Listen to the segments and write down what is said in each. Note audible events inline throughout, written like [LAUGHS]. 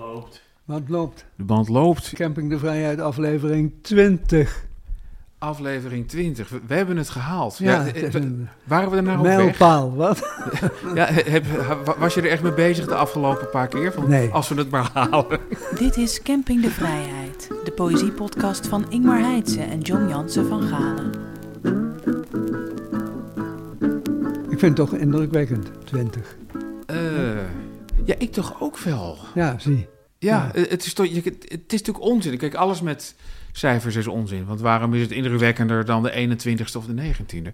loopt. Wat loopt? De band loopt. Camping de Vrijheid, aflevering 20. Aflevering 20. We, we hebben het gehaald. Ja, Ja, het eh, een waren we er nou op weg? mijlpaal. Wat? [LAUGHS] Ja, heb, was je er echt mee bezig de afgelopen paar keer? Van, Nee. Als we het maar halen. Dit is Camping de Vrijheid, de poëziepodcast van Ingmar Heitse en John Jansen van Galen. Ik vind het toch indrukwekkend, 20. Eh, ja, ik toch ook wel. Ja, zie. Ja, Ja. eh, Het, is toch, je, het is natuurlijk onzin. Kijk, alles met cijfers is onzin. Want waarom is het indrukwekkender dan de 21ste of de 19e?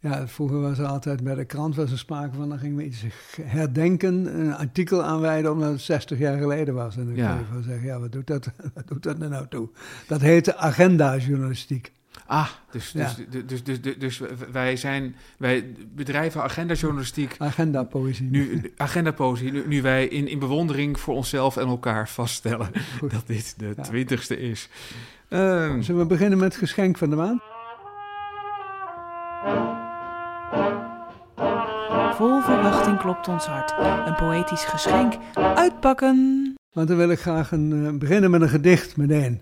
Ja, vroeger was er altijd bij de krant was er sprake van, dan gingen we iets herdenken, een artikel aanwijden omdat het 60 jaar geleden was. En dan Ja. kan je van zeggen, ja, wat doet dat, [LAUGHS] wat doet dat er nou toe? Dat heette agenda-journalistiek. Ah, dus, Ja. dus, dus, dus, dus, dus wij zijn, wij bedrijven agendajournalistiek, Agenda-poëzie. nu agendapoëzie, nu, nu wij in, in bewondering voor onszelf en elkaar vaststellen Goed. dat dit de Ja. twintigste is. Ehm, Zullen we beginnen met het geschenk van de maand? Vol verwachting klopt ons hart. Een poëtisch geschenk. Uitpakken! Want dan wil ik graag een, eh, beginnen met een gedicht meteen.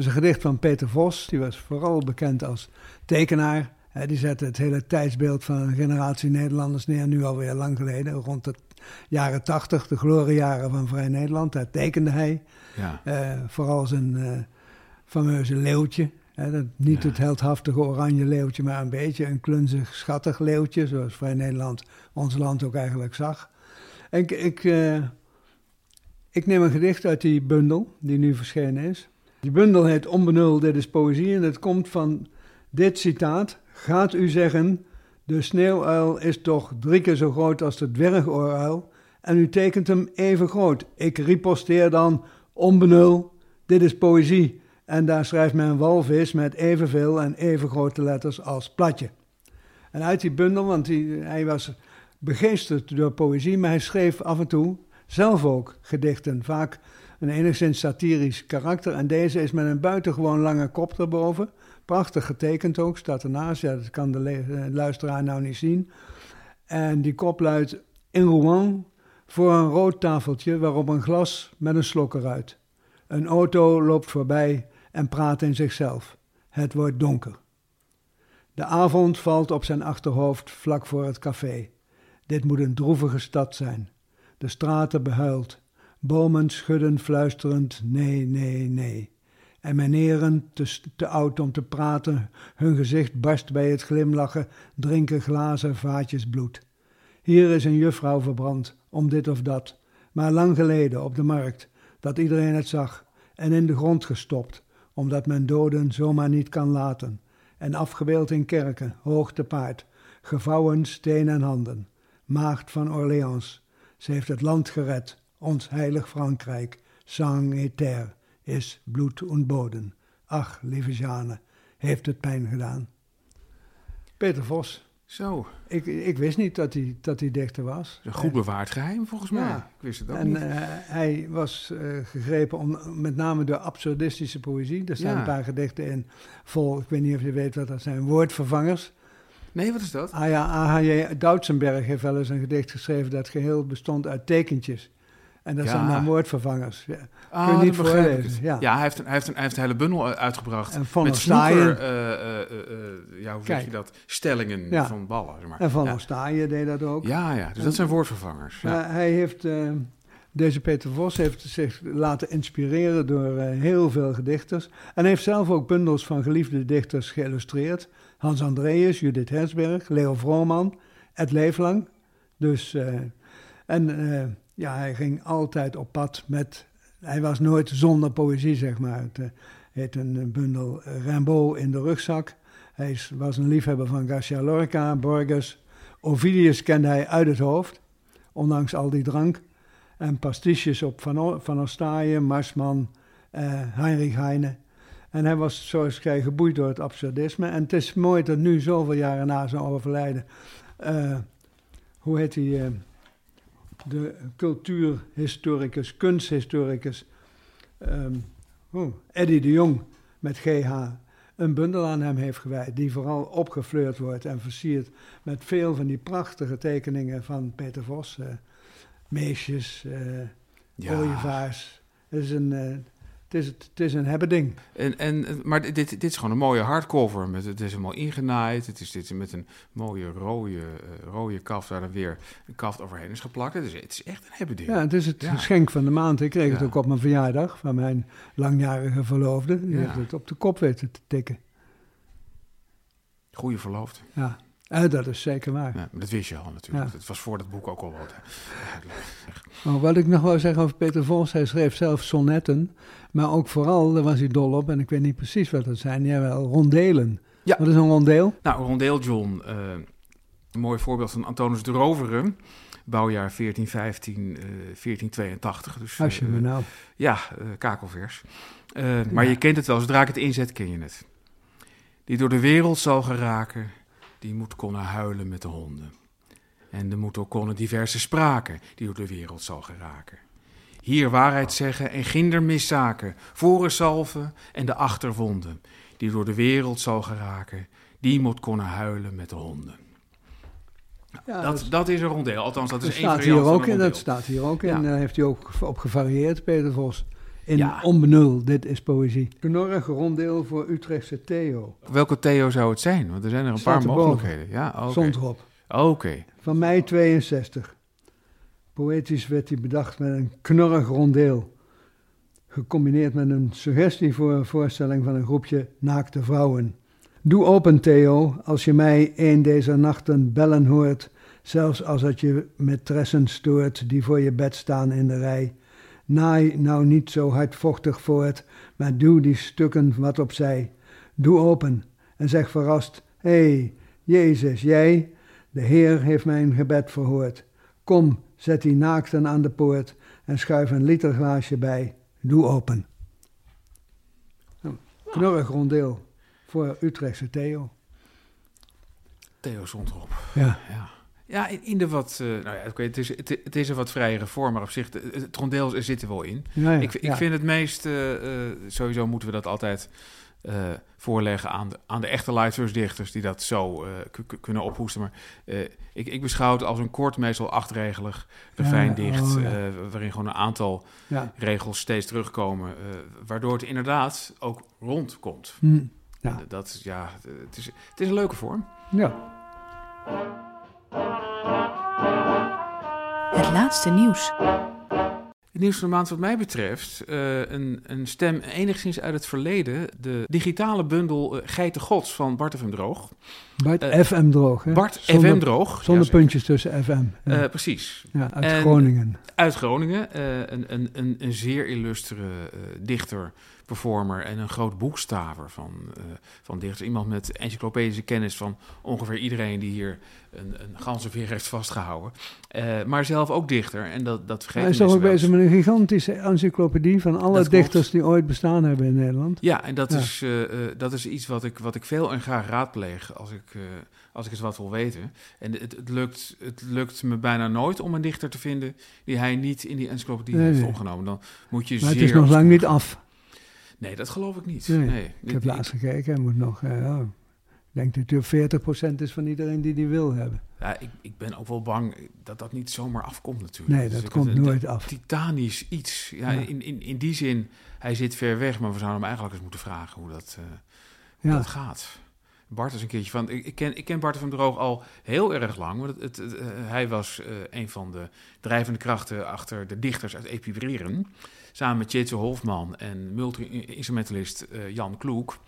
Is een gedicht van Peter Vos. Die was vooral bekend als tekenaar. Hè, die zette het hele tijdsbeeld van een generatie Nederlanders neer, nu alweer lang geleden. Rond de jaren tachtig, de gloriejaren van Vrij Nederland. Daar tekende hij. ja. Eh, vooral zijn eh, fameuze leeuwtje. Dat, niet Ja. het heldhaftige oranje leeuwtje, maar een beetje een klunzig, schattig leeuwtje. Zoals Vrij Nederland ons land ook eigenlijk zag. En ik, ik, eh, ik neem een gedicht uit die bundel, die nu verschenen is. Die bundel heet Onbenul, dit is poëzie. En het komt van dit citaat. Gaat u zeggen, de sneeuwuil is toch drie keer zo groot als de dwergooruil. En u tekent hem even groot. Ik riposteer dan, onbenul, dit is poëzie. En daar schrijft men walvis met evenveel en even grote letters als platje. En uit die bundel, want hij was begeesterd door poëzie, maar hij schreef af en toe zelf ook gedichten. Vaak een enigszins satirisch karakter. En deze is met een buitengewoon lange kop erboven. Prachtig getekend ook, staat ernaast. Ja, dat kan de eh, luisteraar nou niet zien. En die kop luidt: In Rouen voor een rood tafeltje waarop een glas met een slok eruit. Een auto loopt voorbij en praat in zichzelf. Het wordt donker. De avond valt op zijn achterhoofd vlak voor het café. Dit moet een droevige stad zijn. De straten behuild, bomen schudden fluisterend nee, nee, nee. En meneren, te, s- te oud om te praten, hun gezicht barst bij het glimlachen, drinken glazen vaatjes bloed. Hier is een juffrouw verbrand, om dit of dat, maar lang geleden op de markt, dat iedereen het zag, en in de grond gestopt, omdat men doden zomaar niet kan laten, en afgebeeld in kerken, hoog te paard, gevouwen steen en handen. Maagd van Orléans, ze heeft het land gered, ons heilig Frankrijk, sang et terre, is bloed en boden. Ach, lieve Jeanne, heeft het pijn gedaan. Peter Vos, Zo, ik, ik wist niet dat hij, dat hij dichter was. een goed bewaard geheim volgens mij. Ja. Ik wist het ook En niet. eh, hij was eh, gegrepen om, met name door absurdistische poëzie. Er staan Ja. een paar gedichten in vol, ik weet niet of je weet wat dat zijn, woordvervangers. Nee, wat is dat? Ah ja, A.H.J. Doutsenberg heeft wel eens een gedicht geschreven dat geheel bestond uit tekentjes. En dat Ja. zijn dan woordvervangers. Ja. Ah, Kun je niet voorlezen, ja. hij heeft, een, hij, heeft een, hij heeft een hele bundel eh, uitgebracht. En Van met eh, eh, ja, hoe zeg Kijk. je dat? Stellingen van ballen. Zeg maar. En Van. Ostaaien deed dat ook. Ja, ja, dus dat zijn woordvervangers. Hij heeft, deze Peter Vos heeft zich laten inspireren door heel veel dichters. En heeft zelf ook bundels van geliefde dichters geïllustreerd. Hans Andreas, Judith Hersberg, Leo Vrooman, Ed Leeflang. Dus, en eh, ja, hij ging altijd op pad met... Hij was nooit zonder poëzie, zeg maar. Het heet een bundel eh, Rimbaud in de rugzak. Hij was een liefhebber van Garcia Lorca, Borges. Ovidius kende hij uit het hoofd ondanks al die drank. En pastiches op Van, O- van Marsman, eh, Heinrich Heine. En hij was, zoals ik geboeid door het absurdisme. En het is mooi dat nu, zoveel jaren na zijn overlijden, hoe heet hij, de cultuurhistoricus, kunsthistoricus, ehm oh, Eddie de Jong met GH, een bundel aan hem heeft gewijd, die vooral opgefleurd wordt en versierd met veel van die prachtige tekeningen van Peter Vos. eh, meisjes, eh, Ja. ooievaars. Het is een, eh, het is, het is een hebbeding. En, en, maar dit, dit is gewoon een mooie hardcover. Met, het is helemaal ingenaaid. Het is, dit met een mooie rode, eh, rode kaft waar er weer een kaft overheen is geplakt. Het is, het is echt een hebbeding. Ja, het is het Ja. geschenk van de maand. Ik kreeg het ook op mijn verjaardag van mijn langjarige verloofde. Die Ja. heeft het op de kop weten te tikken. Goeie verloofde. Ja, Eh, dat is zeker waar. Ja, dat wist je al natuurlijk. Ja. Het was voor dat boek ook al wat. [LAUGHS] Maar wat ik nog wou zeggen over Peter Vos, hij schreef zelf sonnetten. Maar ook vooral, daar was hij dol op, en ik weet niet precies wat dat zijn. Jawel, rondelen. Ja. Wat is een rondeel? Nou, Rondeel John, eh, een mooi voorbeeld van Antonus de Roveren. Bouwjaar 1415, eh 1482. Dus, Als je eh, me nou... Ja, eh, kakelvers. Eh, maar je kent het wel, zodra ik het inzet, ken je het. Die door de wereld zal geraken, die moet konnen huilen met de honden. En de moet ook konnen diverse spraken, die door de wereld zal geraken. Hier waarheid zeggen en ginder miszaken, voren salven en de achterwonden. Die door de wereld zal geraken, die moet konnen huilen met de honden. Ja, Dat, dat is een rondeel, althans dat dat is één staat variant hier van ook in. Dat staat hier ook in. Ja. En daar heeft hij ook op gevarieerd, Peter Vos. In Ja. onbenul, dit is poëzie. Knorrig rondeel voor Utrechtse Theo. Welke Theo zou het zijn? Want er zijn er een Staat paar mogelijkheden. Ja, erop. Oké. Van mei 62. Poëtisch werd hij bedacht met een knorrig rondeel. Gecombineerd met een suggestie voor een voorstelling van een groepje naakte vrouwen. Doe open, Theo, als je mij een deze nachten bellen hoort. Zelfs als het je metressen stoort die voor je bed staan in de rij. Naai nou niet zo hardvochtig voort, maar doe die stukken wat opzij. Doe open en zeg verrast: Hé, hey, Jezus, jij? De Heer heeft mijn gebed verhoord. Kom, zet die naakten aan de poort en schuif een literglaasje bij. Doe open. Nou, Knorrig rondeel voor Utrechtse Theo. Theo stond erop. Ja. Ja. Ja, in, de wat... eh, nou ja, oké, het, is, het, het is een wat vrijere vorm, maar op zich... Het, het rondeel zit er wel in. Ja, ja, ik, ik vind het meest... eh, eh, sowieso moeten we dat altijd voorleggen aan de, aan de echte lightverse-dichters... die dat zo kunnen ophoesten. Maar ik, ik beschouw het als een kort, meestal achtregelig refijndicht... oh eh, waarin gewoon een aantal regels steeds terugkomen... waardoor het inderdaad ook rond komt. Hm. Ja. Dat ja, het is, het is een leuke vorm. ja. Het laatste nieuws. Het nieuws van de maand wat mij betreft, eh, een, een stem enigszins uit het verleden. De digitale bundel uh, Geiten Gods van Bart FM Droog. Bart Eh, FM droog, hè? Bart Zonder- FM Droog. Zonder ja, puntjes tussen FM. Ja, Eh, precies. ja, uit en- Groningen. Uit Groningen. eh, een, een, een, een zeer illustere eh, dichter, performer en een groot boekstaver van, eh, van dichters. Iemand met encyclopedische kennis van ongeveer iedereen die hier een, een ganzenveer heeft vastgehouden. Eh, maar zelf ook dichter. En dat, dat vergeten Hij is ook bezig met een gigantische encyclopedie van alle Dat klopt. dichters die ooit bestaan hebben in Nederland. Ja, en dat, Ja. Is, eh, dat is iets wat ik, wat ik veel en graag raadpleeg als ik, als ik eens wat wil weten. En het, het, lukt, het lukt me bijna nooit om een dichter te vinden die hij niet in die encyclopedie Nee, heeft nee. opgenomen. Dan moet je Maar het zeer is nog lang niet af. Nee, dat geloof ik niet. Nee, Nee, Ik heb laatst gekeken, hij moet nog... eh, ik denk dat op 40% is van iedereen die die wil hebben. Ja, ik, ik ben ook wel bang dat dat niet zomaar afkomt natuurlijk. Nee, Dus dat komt het- nooit af. Titanisch iets. Ja, Ja. In, in, in die zin, hij zit ver weg, maar we zouden hem eigenlijk eens moeten vragen hoe dat, eh, hoe Ja. dat gaat. Bart is een keertje van. Ik, ik, ken, ik ken Bart van Droog al heel erg lang. Want het, het, het, eh, hij was een van de drijvende krachten achter de dichters uit Epibreren. Samen met Hofman en multi-instrumentalist eh, Jan Kloek.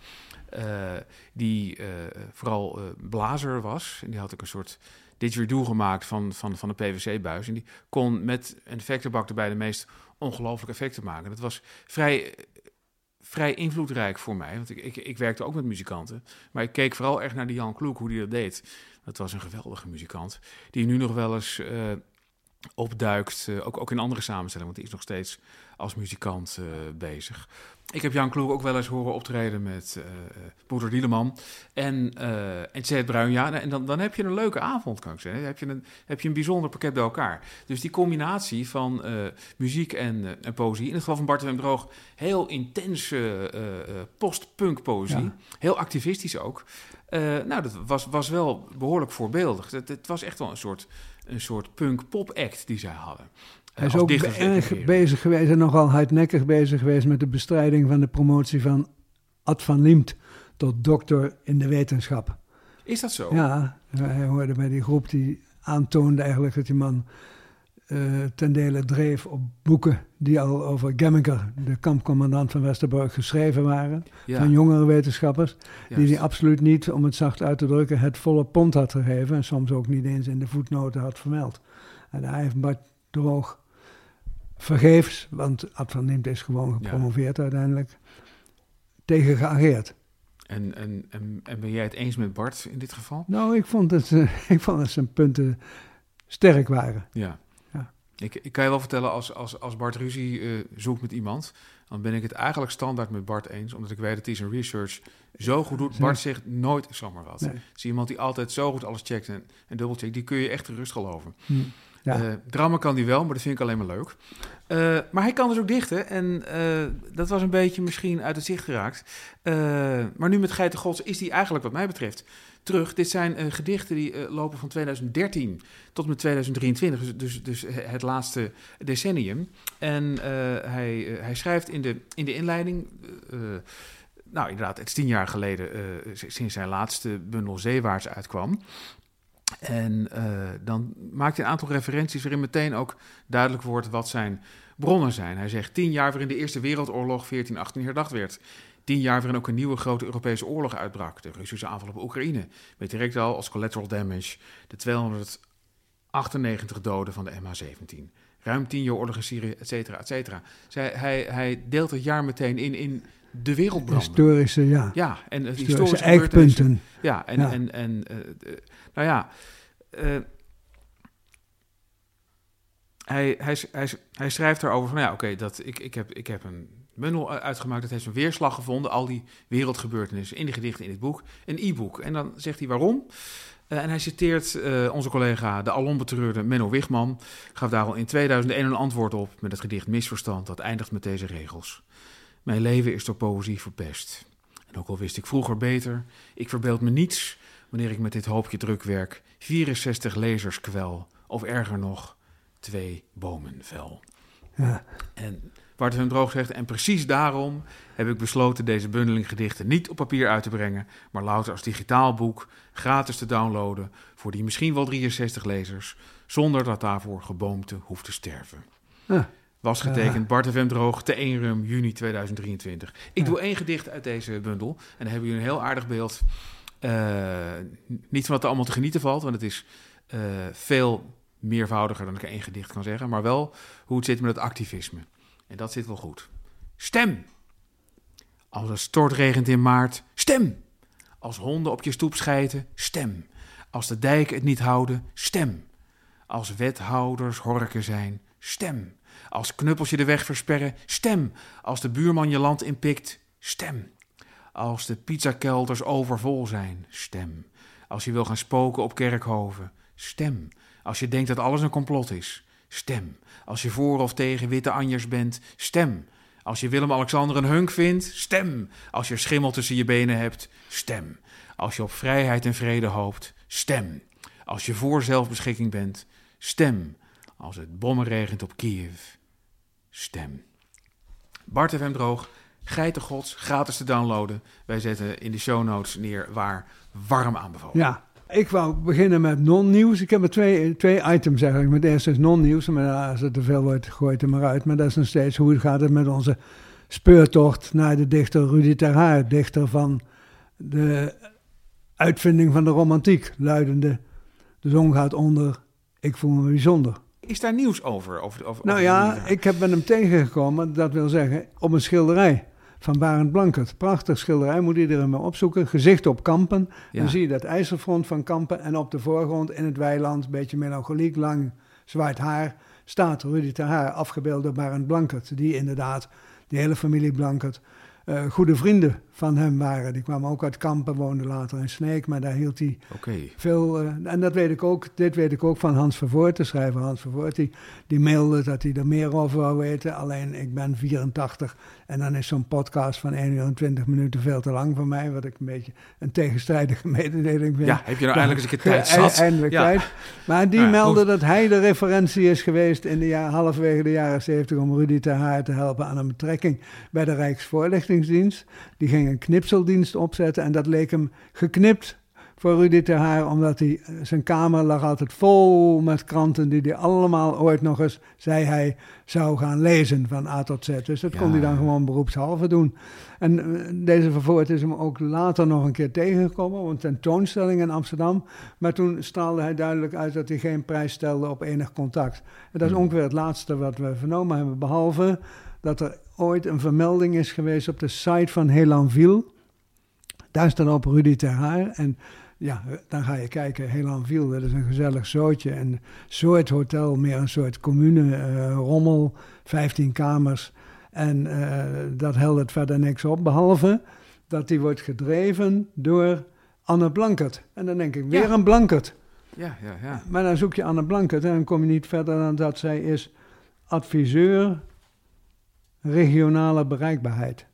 eh, die eh, vooral blazer was. En die had ook een soort didgeridoo gemaakt van, van, van de PVC-buis. En die kon met een effectenbak erbij de meest ongelooflijke effecten maken. Dat was vrij, vrij invloedrijk voor mij. Want ik, ik, ik werkte ook met muzikanten. Maar ik keek vooral echt naar die Jan Kloek, hoe die dat deed. Dat was een geweldige muzikant. Die nu nog wel eens opduikt. ook, ook in andere samenstellingen. Want die is nog steeds als muzikant eh, bezig. Ik heb Jan Kloek ook wel eens horen optreden met eh Boeder Dieleman en, eh en Zet Bruin. Ja, en dan, dan heb je een leuke avond, kan ik zeggen. Dan heb je een, heb je een bijzonder pakket bij elkaar. Dus die combinatie van eh, muziek en, eh, en poëzie. In het geval van Bart Wim Droog, heel intense eh, eh, post-punk poëzie. Ja. Heel activistisch ook. Eh, nou, dat was, was wel behoorlijk voorbeeldig. Het, het was echt wel een soort, een soort punk-pop-act die zij hadden. Hij is ook erg bezig geweest en nogal hardnekkig bezig geweest met de bestrijding van de promotie van Ad van Liemt tot dokter in de wetenschap. Is dat zo? Ja, hij hoorde bij die groep die aantoonde eigenlijk dat die man eh, ten dele dreef op boeken die al over Gemminger, de kampcommandant van Westerbork, geschreven waren. Ja, Van jongere wetenschappers. Die juist. hij absoluut niet, om het zacht uit te drukken, het volle pond had gegeven. En soms ook niet eens in de voetnoten had vermeld. En hij heeft Bart Droog vergeefs, want Ad van Liemt is gewoon gepromoveerd uiteindelijk, tegen geageerd. En, en, en, en ben jij het eens met Bart in dit geval? Nou, ik vond, eh, [LAUGHS] ik vond dat zijn punten sterk waren. Ja. Ja. Ik, ik kan je wel vertellen, als, als, als Bart ruzie eh, zoekt met iemand, dan ben ik het eigenlijk standaard met Bart eens, omdat ik weet dat hij zijn research zo goed doet. Bart zegt nooit zomaar wat. Nee. Het is iemand die altijd zo goed alles checkt en, en dubbelcheckt. Die kun je echt gerust geloven. Hm. Ja. Eh, drama kan die wel, maar dat vind ik alleen maar leuk. Eh, maar hij kan dus ook dichten. En eh, dat was een beetje misschien uit het zicht geraakt. Maar nu met Geiten Gods is die eigenlijk, wat mij betreft, terug. Dit zijn gedichten die lopen van 2013 tot met 2023. Dus, dus, dus het laatste decennium. En hij, hij schrijft in de, in de inleiding. nou, inderdaad, het is tien jaar geleden sinds zijn laatste bundel Zeewaarts uitkwam. En eh, dan maakt hij een aantal referenties waarin meteen ook duidelijk wordt wat zijn bronnen zijn. Hij zegt tien jaar waarin de Eerste Wereldoorlog 1418 herdacht werd. Tien jaar waarin ook een nieuwe grote Europese oorlog uitbrak. De Russische aanval op Oekraïne. Met direct al als collateral damage de 298 doden van de MH17. Ruim tien jaar oorlog in Syrië, et cetera, et cetera. Zij, hij, hij deelt het jaar meteen in, in de wereldbranden. Historische, ja. Ja, en het Historische historische eikpunten. Ja, en, Ja. en, en eh, eh, nou ja, eh, hij, hij, hij, hij schrijft erover van, ja, oké, dat ik, ik, heb, ik heb een bundel uitgemaakt, dat heeft een weerslag gevonden, al die wereldgebeurtenissen in die gedichten in dit boek, een e-book. En dan zegt hij waarom. Eh, en hij citeert eh, onze collega, de alonbetreurde Menno Wigman, gaf daar al in 2001 een antwoord op met het gedicht Misverstand, dat eindigt met deze regels. Mijn leven is door poëzie verpest. En ook al wist ik vroeger beter, ik verbeeld me niets wanneer ik met dit hoopje drukwerk 64 lezers kwel, of erger nog, twee bomen vel. Ja. En Bart van Droog zegt, en precies daarom heb ik besloten deze bundeling gedichten niet op papier uit te brengen, maar louter als digitaal boek, gratis te downloaden, voor die misschien wel 63 lezers, zonder dat daarvoor geboomte hoeft te sterven. Ja. Was getekend Bart FM Droog te 1 rum juni 2023. Ik Ja. doe één gedicht uit deze bundel en dan hebben jullie een heel aardig beeld. Eh, niet van wat er allemaal te genieten valt, want het is eh, veel meervoudiger dan ik één gedicht kan zeggen, maar wel hoe het zit met het activisme. En dat zit wel goed. Stem! Als het stortregent in maart, stem! Als honden op je stoep schijten, stem! Als de dijken het niet houden, stem! Als wethouders horken zijn, stem! Als knuppels je de weg versperren, stem! Als de buurman je land inpikt, stem! Als de pizzakelders overvol zijn, stem! Als je wil gaan spoken op kerkhoven, stem! Als je denkt dat alles een complot is, stem! Als je voor of tegen witte anjers bent, stem! Als je Willem-Alexander een hunk vindt, stem! Als je schimmel tussen je benen hebt, stem! Als je op vrijheid en vrede hoopt, stem! Als je voor zelfbeschikking bent, stem! Als het bommen regent op Kiev, stem! Bart FM Droog, Geiten Gods, gratis te downloaden. Wij zetten in de show notes neer waar warm aanbevolen. Ja, ik wou beginnen met non-nieuws. Ik heb er twee, twee items eigenlijk. Het eerste is non-nieuws, maar als het te veel wordt, gooit er maar uit. Maar dat is nog steeds hoe gaat het met onze speurtocht naar de dichter Rudy Terhaar. Dichter van de uitvinding van de romantiek. Luidende, de zon gaat onder, ik voel me bijzonder. Is daar nieuws over? over, over Nou ja, ik heb met hem tegengekomen, dat wil zeggen, op een schilderij van Barend Blankert. Prachtig schilderij, moet iedereen maar opzoeken. Gezicht op Kampen. Ja. Dan zie je dat ijzerfront van Kampen en op de voorgrond in het weiland, een beetje melancholiek, lang zwart haar, staat Rudy ter Haar, afgebeeld door Barend Blankert. Die inderdaad, die hele familie Blankert, eh, goede vrienden van hem waren. Die kwamen ook uit Kampen, woonden later in Sneek, maar daar hield hij veel. eh, en dat weet ik ook, dit weet ik ook van Hans Vervoort, de schrijver Hans Vervoort. Die, die mailde dat hij er meer over wou weten. Alleen ik ben 84 en dan is zo'n podcast van 1 uur en 20 minuten veel te lang voor mij. Wat ik een beetje een tegenstrijdige [LAUGHS] mededeling vind. Ja, heb je nou eindelijk eens een keer tijd zat? Eindelijk Ja. tijd. Maar die ja, meldde goed. dat hij de referentie is geweest in de jaar, halverwege de jaren 70 om Rudy Ter Haar te helpen aan een betrekking bij de Rijksvoorlichtingsdienst. Die ging een knipseldienst opzetten en dat leek hem geknipt voor Rudy Ter Haar, omdat hij, zijn kamer lag altijd vol met kranten die hij allemaal ooit nog eens, zei hij, zou gaan lezen van A tot Z. Dus dat Ja. kon hij dan gewoon beroepshalve doen. En eh, deze vervoort is hem ook later nog een keer tegengekomen, op een tentoonstelling in Amsterdam. Maar toen straalde hij duidelijk uit dat hij geen prijs stelde op enig contact. En dat is Hmm. ongeveer het laatste wat we vernomen hebben, behalve dat er ooit een vermelding is geweest op de site van Helanville. Daar staat op Rudy Ter Haar. En ja, dan ga je kijken, Helanville, dat is een gezellig zootje. Een soort hotel, meer een soort commune, eh, rommel, 15 kamers. En eh, dat heldert verder niks op, behalve dat die wordt gedreven door Anne Blankert. En dan denk ik, weer Ja. een Blankert. Ja, ja, ja. Maar dan zoek je Anne Blankert en dan kom je niet verder dan dat zij is adviseur regionale bereikbaarheid.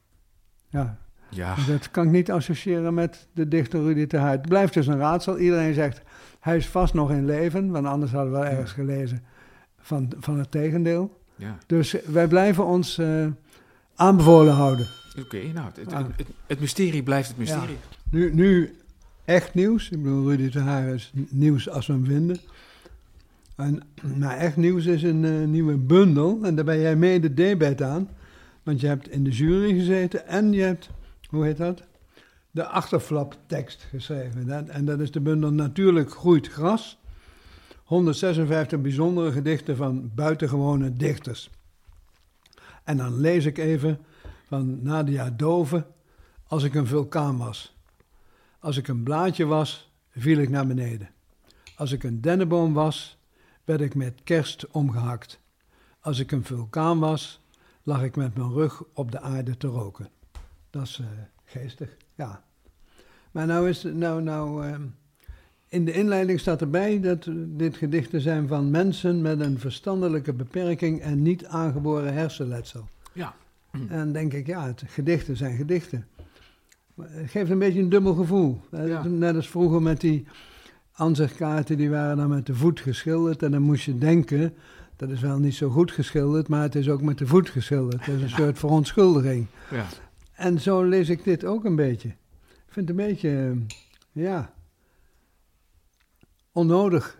Ja, Ja, dat kan ik niet associëren met de dichter Rudy Ter Haar. Het blijft dus een raadsel. Iedereen zegt, hij is vast nog in leven, want anders hadden we wel ergens gelezen van, van het tegendeel. ja. Dus wij blijven ons eh, aanbevolen houden. Oké, nou, het, het, Ah. het, het mysterie blijft het mysterie. Nu, nu echt nieuws. Ik bedoel, Rudy Ter Haar is nieuws als we hem vinden. En, maar echt nieuws is een eh, nieuwe bundel. En daar ben jij mede debet aan. Want je hebt in de jury gezeten en je hebt, hoe heet dat? De achterflaptekst geschreven. En dat is de bundel Natuurlijk groeit gras. 156 bijzondere gedichten van buitengewone dichters. En dan lees ik even van Nadia Dove. Als ik een vulkaan was. Als ik een blaadje was, viel ik naar beneden. Als ik een dennenboom was, werd ik met kerst omgehakt. Als ik een vulkaan was, lag ik met mijn rug op de aarde te roken. Dat is eh, geestig, ja. Maar nou is, nou, nou, ehm, in de inleiding staat erbij dat dit gedichten zijn van mensen met een verstandelijke beperking en niet aangeboren hersenletsel. Ja. En dan denk ik, ja, het, gedichten zijn gedichten. Maar het geeft een beetje een dubbel gevoel. Eh, Ja. Net als vroeger met die ansichtkaarten, die waren dan met de voet geschilderd. En dan moest je denken, dat is wel niet zo goed geschilderd, maar het is ook met de voet geschilderd. Dat is een soort verontschuldiging. Ja. En zo lees ik dit ook een beetje. Ik vind het een beetje, eh, ja, onnodig.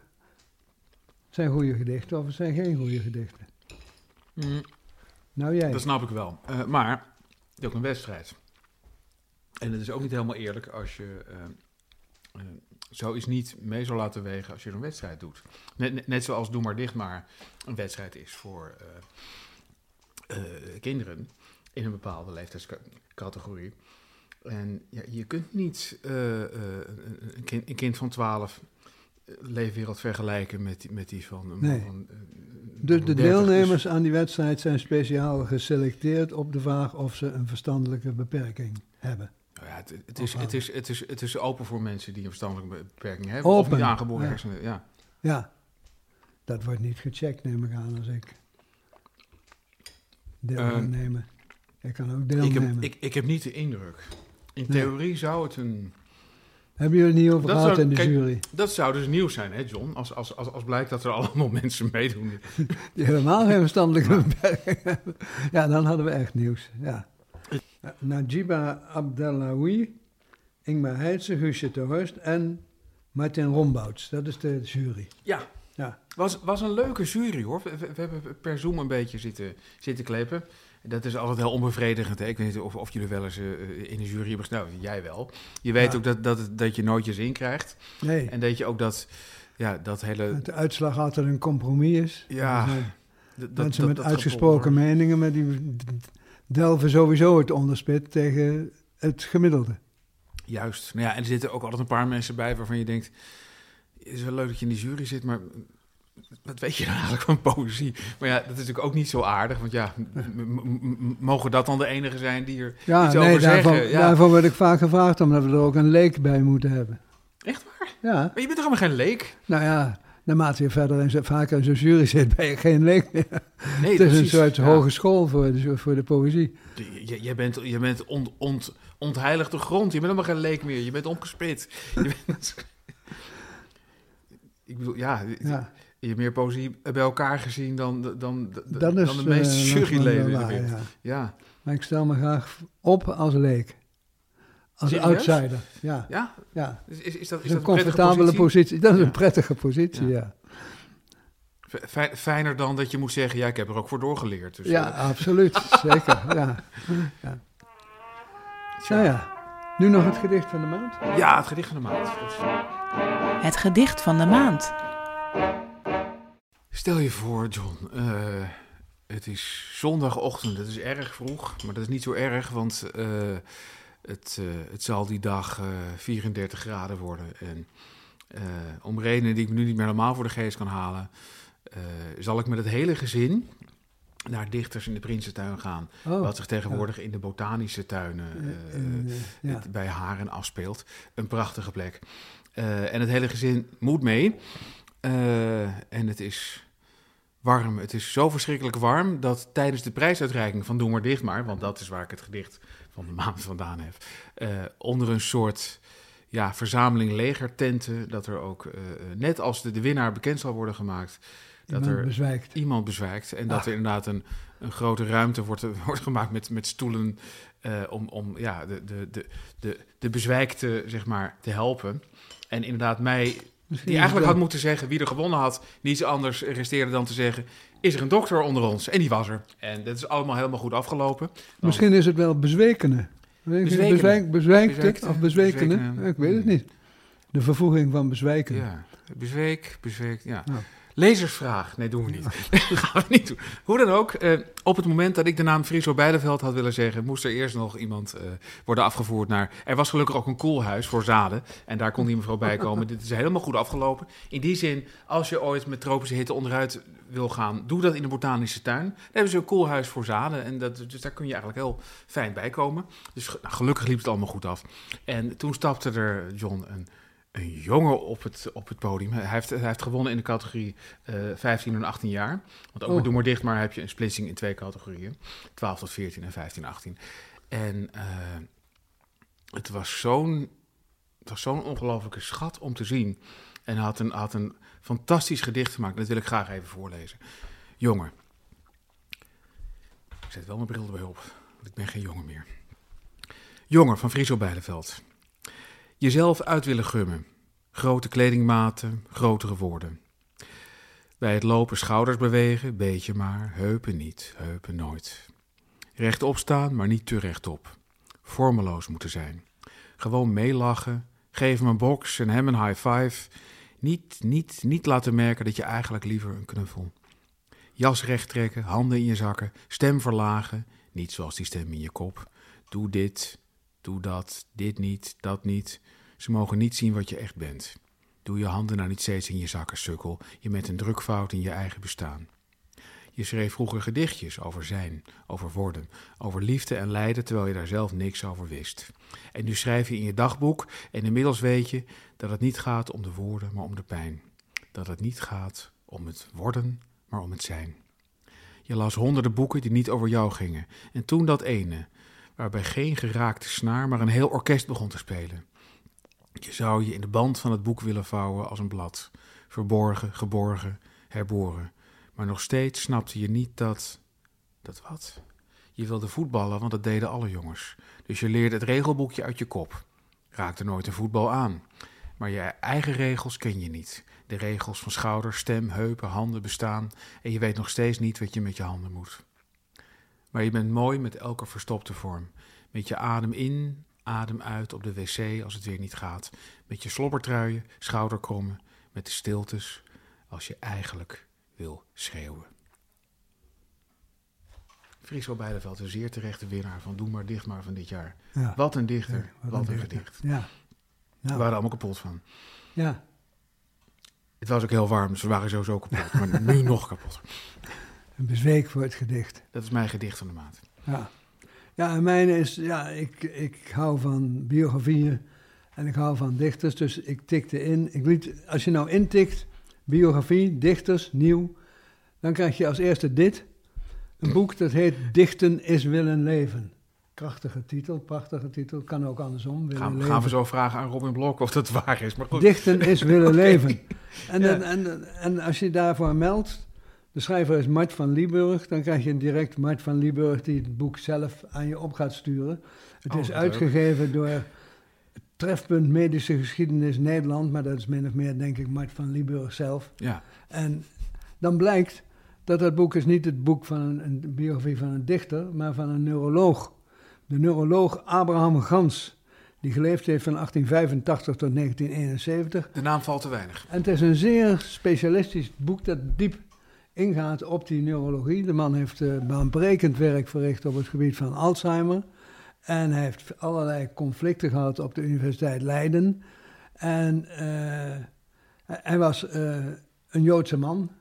Het zijn goede gedichten of het zijn geen goede gedichten. Mm, Nou jij. dat snap ik wel. Eh, maar het is ook een wedstrijd. En het is ook niet helemaal eerlijk als je eh, eh, zoiets niet mee zou laten wegen als je een wedstrijd doet. Net, net, zoals Doe maar dicht maar een wedstrijd is voor eh, eh, kinderen in een bepaalde leeftijdscategorie. En ja, je kunt niet eh, een, kind, een kind van 12 leefwereld vergelijken met, die- met die van... een man Nee. van, Dus de 30. Dus- deelnemers aan die wedstrijd zijn speciaal geselecteerd op de vraag of ze een verstandelijke beperking hebben. Nou ja, het, het, is, het, is, het, is, het is open voor mensen die een verstandelijke beperking hebben. Of niet aangeboren ja. hersenen. Ja. Ja, dat wordt niet gecheckt, neem ik aan, als ik deel kan nemen. Ik kan ook Ik, deelnemen. heb, ik, ik heb niet de indruk. In Nee. theorie zou het een... Hebben jullie het niet over gehad in de kijk- jury? Dat zou dus nieuws zijn, hè John? Als, als, als, als blijkt dat er allemaal [LAUGHS] mensen meedoen. [LAUGHS] Die helemaal geen verstandelijke [LAUGHS] beperking hebben. Ja, dan hadden we echt nieuws. Ja. Najiba Abdellaoui, Ingmar Heidse, Guusje de Horst en Martin Rombouts. Dat is de jury. Ja. Ja. Was, was een leuke jury hoor. We, hebben per Zoom een beetje zitten, zitten klepen. Dat is altijd heel onbevredigend. Hè? Ik weet niet of, of jullie wel eens eh, in de jury hebben gestaan. Nou, jij wel. Je weet Ja. ook dat, dat, dat je nooit je zin krijgt. Nee, En dat je ook dat, ja, dat hele... dat de uitslag altijd een compromis is. Ja, dat- Mensen dat- met dat uitgesproken meningen, maar die delven sowieso het onderspit tegen het gemiddelde. Juist. Nou ja, en er zitten ook altijd een paar mensen bij waarvan je denkt... Het is wel leuk dat je in die jury zit, maar wat weet je nou eigenlijk van poëzie? Maar ja, dat is natuurlijk ook niet zo aardig. Want ja, mogen dat dan de enige zijn die er Ja, iets nee, over daarvan, zeggen? Ja. daarvan word ik vaak gevraagd omdat we er ook een leek bij moeten hebben. Echt waar? Ja, Maar je bent toch helemaal geen leek? nou ja, naarmate je verder en vaker in zo'n jury zit, ben je geen leek meer. Nee, [LAUGHS] het is een soort Ja. hogeschool voor de, voor de poëzie. Je, bent, je bent ont, ont, ontheiligde grond. Je bent helemaal geen leek meer. Je bent omgespit. Je bent... [LAUGHS] Ik bedoel, ja, Ja, je hebt meer poëzie bij elkaar gezien dan, dan, dan, dat is dan de meeste eh, juryleden in wel de waar, wereld. ja. Ja. Maar ik stel me graag op als leek. Als Serieus? outsider, ja. Ja? ja. Is, is, is dat, is dat een prettige comfortabele positie. Dat is Ja. een prettige positie, Ja. ja. Fij- Fijner dan dat je moet zeggen, ja, ik heb er ook voor doorgeleerd. Dus, Ja, eh, absoluut. [LAUGHS] Zeker, ja. ja. tja. Nou ja, nu nog het gedicht van de maand. Ja, het gedicht van de maand. Dus, Het gedicht van de maand. Stel je voor, John, eh, het is zondagochtend, het is erg vroeg, maar dat is niet zo erg, want eh, het, eh, het zal die dag eh, 34 graden worden. En eh, om redenen die ik me nu niet meer helemaal voor de geest kan halen, eh, zal ik met het hele gezin naar dichters in de Prinsentuin gaan. Oh, wat zich tegenwoordig in de botanische tuinen eh, eh, eh, ja. het bij Haren afspeelt. Een prachtige plek. Eh, en het hele gezin moet mee. Eh, en het is warm. Het is zo verschrikkelijk warm dat tijdens de prijsuitreiking van Doe maar dicht maar, want dat is waar ik het gedicht van de maand vandaan heb, eh, onder een soort ja, verzameling legertenten, dat er ook, eh, net als de, de winnaar bekend zal worden gemaakt, dat Iemand er bezwijkt. iemand bezwijkt. En dat er inderdaad een, een grote ruimte wordt, [LAUGHS] wordt gemaakt met, met stoelen eh, om, om ja, de, de, de, de, de bezwijkte zeg maar, te helpen. En inderdaad mij, die eigenlijk had moeten zeggen wie er gewonnen had, niets anders resteerde dan te zeggen, is er een dokter onder ons? En die was er. En dat is allemaal helemaal goed afgelopen. Misschien is het wel bezwekene. Bezwekene. Bezwijk, bezwijkte Bezwijkte, of bezwekene? bezwekene. Ik weet het niet. De vervoeging van bezwijken. Ja, bezweek, bezweek, ja. Nou. Lezersvraag. Nee, doen we niet. [LAUGHS] gaan we niet doen. Hoe dan ook, eh, op het moment dat ik de naam Friso Beideveld had willen zeggen, moest er eerst nog iemand eh, worden afgevoerd naar... Er was gelukkig ook een koelhuis voor zaden en daar kon die mevrouw bij komen. Dit is helemaal goed afgelopen. In die zin, als je ooit met tropische hitte onderuit wil gaan, doe dat in de botanische tuin. Daar hebben ze een koelhuis voor zaden en dat, dus daar kun je eigenlijk heel fijn bij komen. Dus nou, gelukkig liep het allemaal goed af. En toen stapte er, John, een een jongen op het, op het podium. Hij heeft, hij heeft gewonnen in de categorie eh 15 en 18 jaar. Want ook Oh. met Doe maar dicht, maar heb je een splitsing in twee categorieën. 12 tot 14 en 15 18. En eh, het was zo'n zo'n ongelofelijke schat om te zien. En hij had een, had een fantastisch gedicht gemaakt. Dat wil ik graag even voorlezen. Jongen. Ik zet wel mijn bril erbij op, want ik ben geen jongen meer. Jongen van Friso Beideveld. Jezelf uit willen gummen. Grote kledingmaten, grotere woorden. Bij het lopen schouders bewegen, beetje maar, heupen niet, heupen nooit. Rechtop staan, maar niet te rechtop. Vormeloos moeten zijn. Gewoon meelachen, geef hem een box en hem een high five. Niet, niet, niet laten merken dat je eigenlijk liever een knuffel. Jas recht trekken, handen in je zakken, stem verlagen. Niet zoals die stem in je kop. Doe dit, doe dat, dit niet, dat niet. Ze mogen niet zien wat je echt bent. Doe je handen nou niet steeds in je zakken, sukkel. Je bent een drukfout in je eigen bestaan. Je schreef vroeger gedichtjes over zijn, over worden, over liefde en lijden, terwijl je daar zelf niks over wist. En nu schrijf je in je dagboek en inmiddels weet je dat het niet gaat om de woorden, maar om de pijn. Dat het niet gaat om het worden, maar om het zijn. Je las honderden boeken die niet over jou gingen. En toen dat ene, waarbij geen geraakte snaar, maar een heel orkest begon te spelen. Je zou je in de band van het boek willen vouwen als een blad, verborgen, geborgen, herboren. Maar nog steeds snapte je niet dat. dat wat? Je wilde voetballen, want dat deden alle jongens. Dus je leerde het regelboekje uit je kop. Raakte nooit een voetbal aan. Maar je eigen regels ken je niet. De regels van schouder, stem, heupen, handen bestaan. En je weet nog steeds niet wat je met je handen moet. Maar je bent mooi met elke verstopte vorm. Met je adem in, adem uit op de wc als het weer niet gaat. Met je slobbertruien, schouderkrommen, met de stiltes als je eigenlijk wil schreeuwen. Friso Beideveld, een zeer terechte winnaar van Doe maar dicht maar van dit jaar. Ja. Wat een dichter, Ja, wat, een dichter. gedicht. Ja. We waren allemaal kapot van. ja. Het was ook heel warm, dus we waren sowieso kapot. Maar nu [LAUGHS] nog kapot. Een bezweek voor het gedicht. Dat is mijn gedicht van de maand. Ja, ja en mijn is, ja, ik, ik hou van biografieën en ik hou van dichters, dus ik tikte in. Ik liet, als je nou intikt, biografie, dichters, nieuw, dan krijg je als eerste dit. Een boek dat heet Dichten is willen leven. Krachtige titel, prachtige titel, kan ook andersom. Willen Gaan, gaan we zo vragen aan Robin Blok of dat waar is. Maar goed. Dichten is willen [LAUGHS] leven. En, Ja. dan- en, en als je daarvoor meldt, de schrijver is Mart van Lieburg, dan krijg je direct Mart van Lieburg die het boek zelf aan je op gaat sturen. Het Oh, is uitgegeven door Trefpunt Medische Geschiedenis Nederland, maar dat is min of meer denk ik Mart van Lieburg zelf. Ja, En dan blijkt dat dat boek is niet het boek van een, een biografie van een dichter, maar van een neuroloog. De neuroloog Abraham Gans, die geleefd heeft van 1885 tot 1971. de naam valt te weinig. En het is een zeer specialistisch boek dat diep ingaat op die neurologie. De man heeft eh, baanbrekend werk verricht op het gebied van Alzheimer. En hij heeft allerlei conflicten gehad op de Universiteit Leiden. En eh, hij was eh, een Joodse man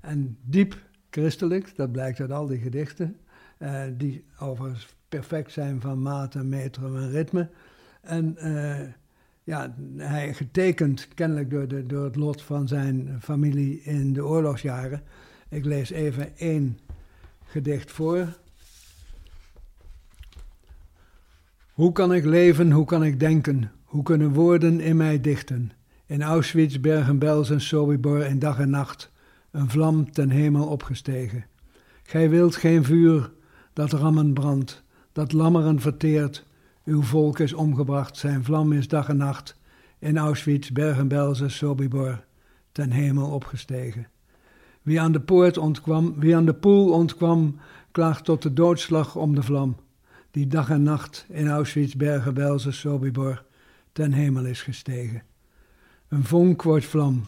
en diep christelijk, dat blijkt uit al die gedichten. eh, die overigens perfect zijn van maten, metrum en ritme. En ja, hij getekend kennelijk door, de, door het lot van zijn familie in de oorlogsjaren. Ik lees even één gedicht voor. Hoe kan ik leven, hoe kan ik denken? Hoe kunnen woorden in mij dichten? In Auschwitz, Bergen-Belsen, en Sobibor in dag en nacht, een vlam ten hemel opgestegen. Gij wilt geen vuur dat rammen brandt, dat lammeren verteert. Uw volk is omgebracht, zijn vlam is dag en nacht, in Auschwitz, Bergen-Belsen, Sobibor, ten hemel opgestegen. Wie aan de poort ontkwam, wie aan de poel ontkwam, klaagt tot de doodslag om de vlam, die dag en nacht in Auschwitz, Bergen-Belsen, Sobibor, ten hemel is gestegen. Een vonk wordt vlam.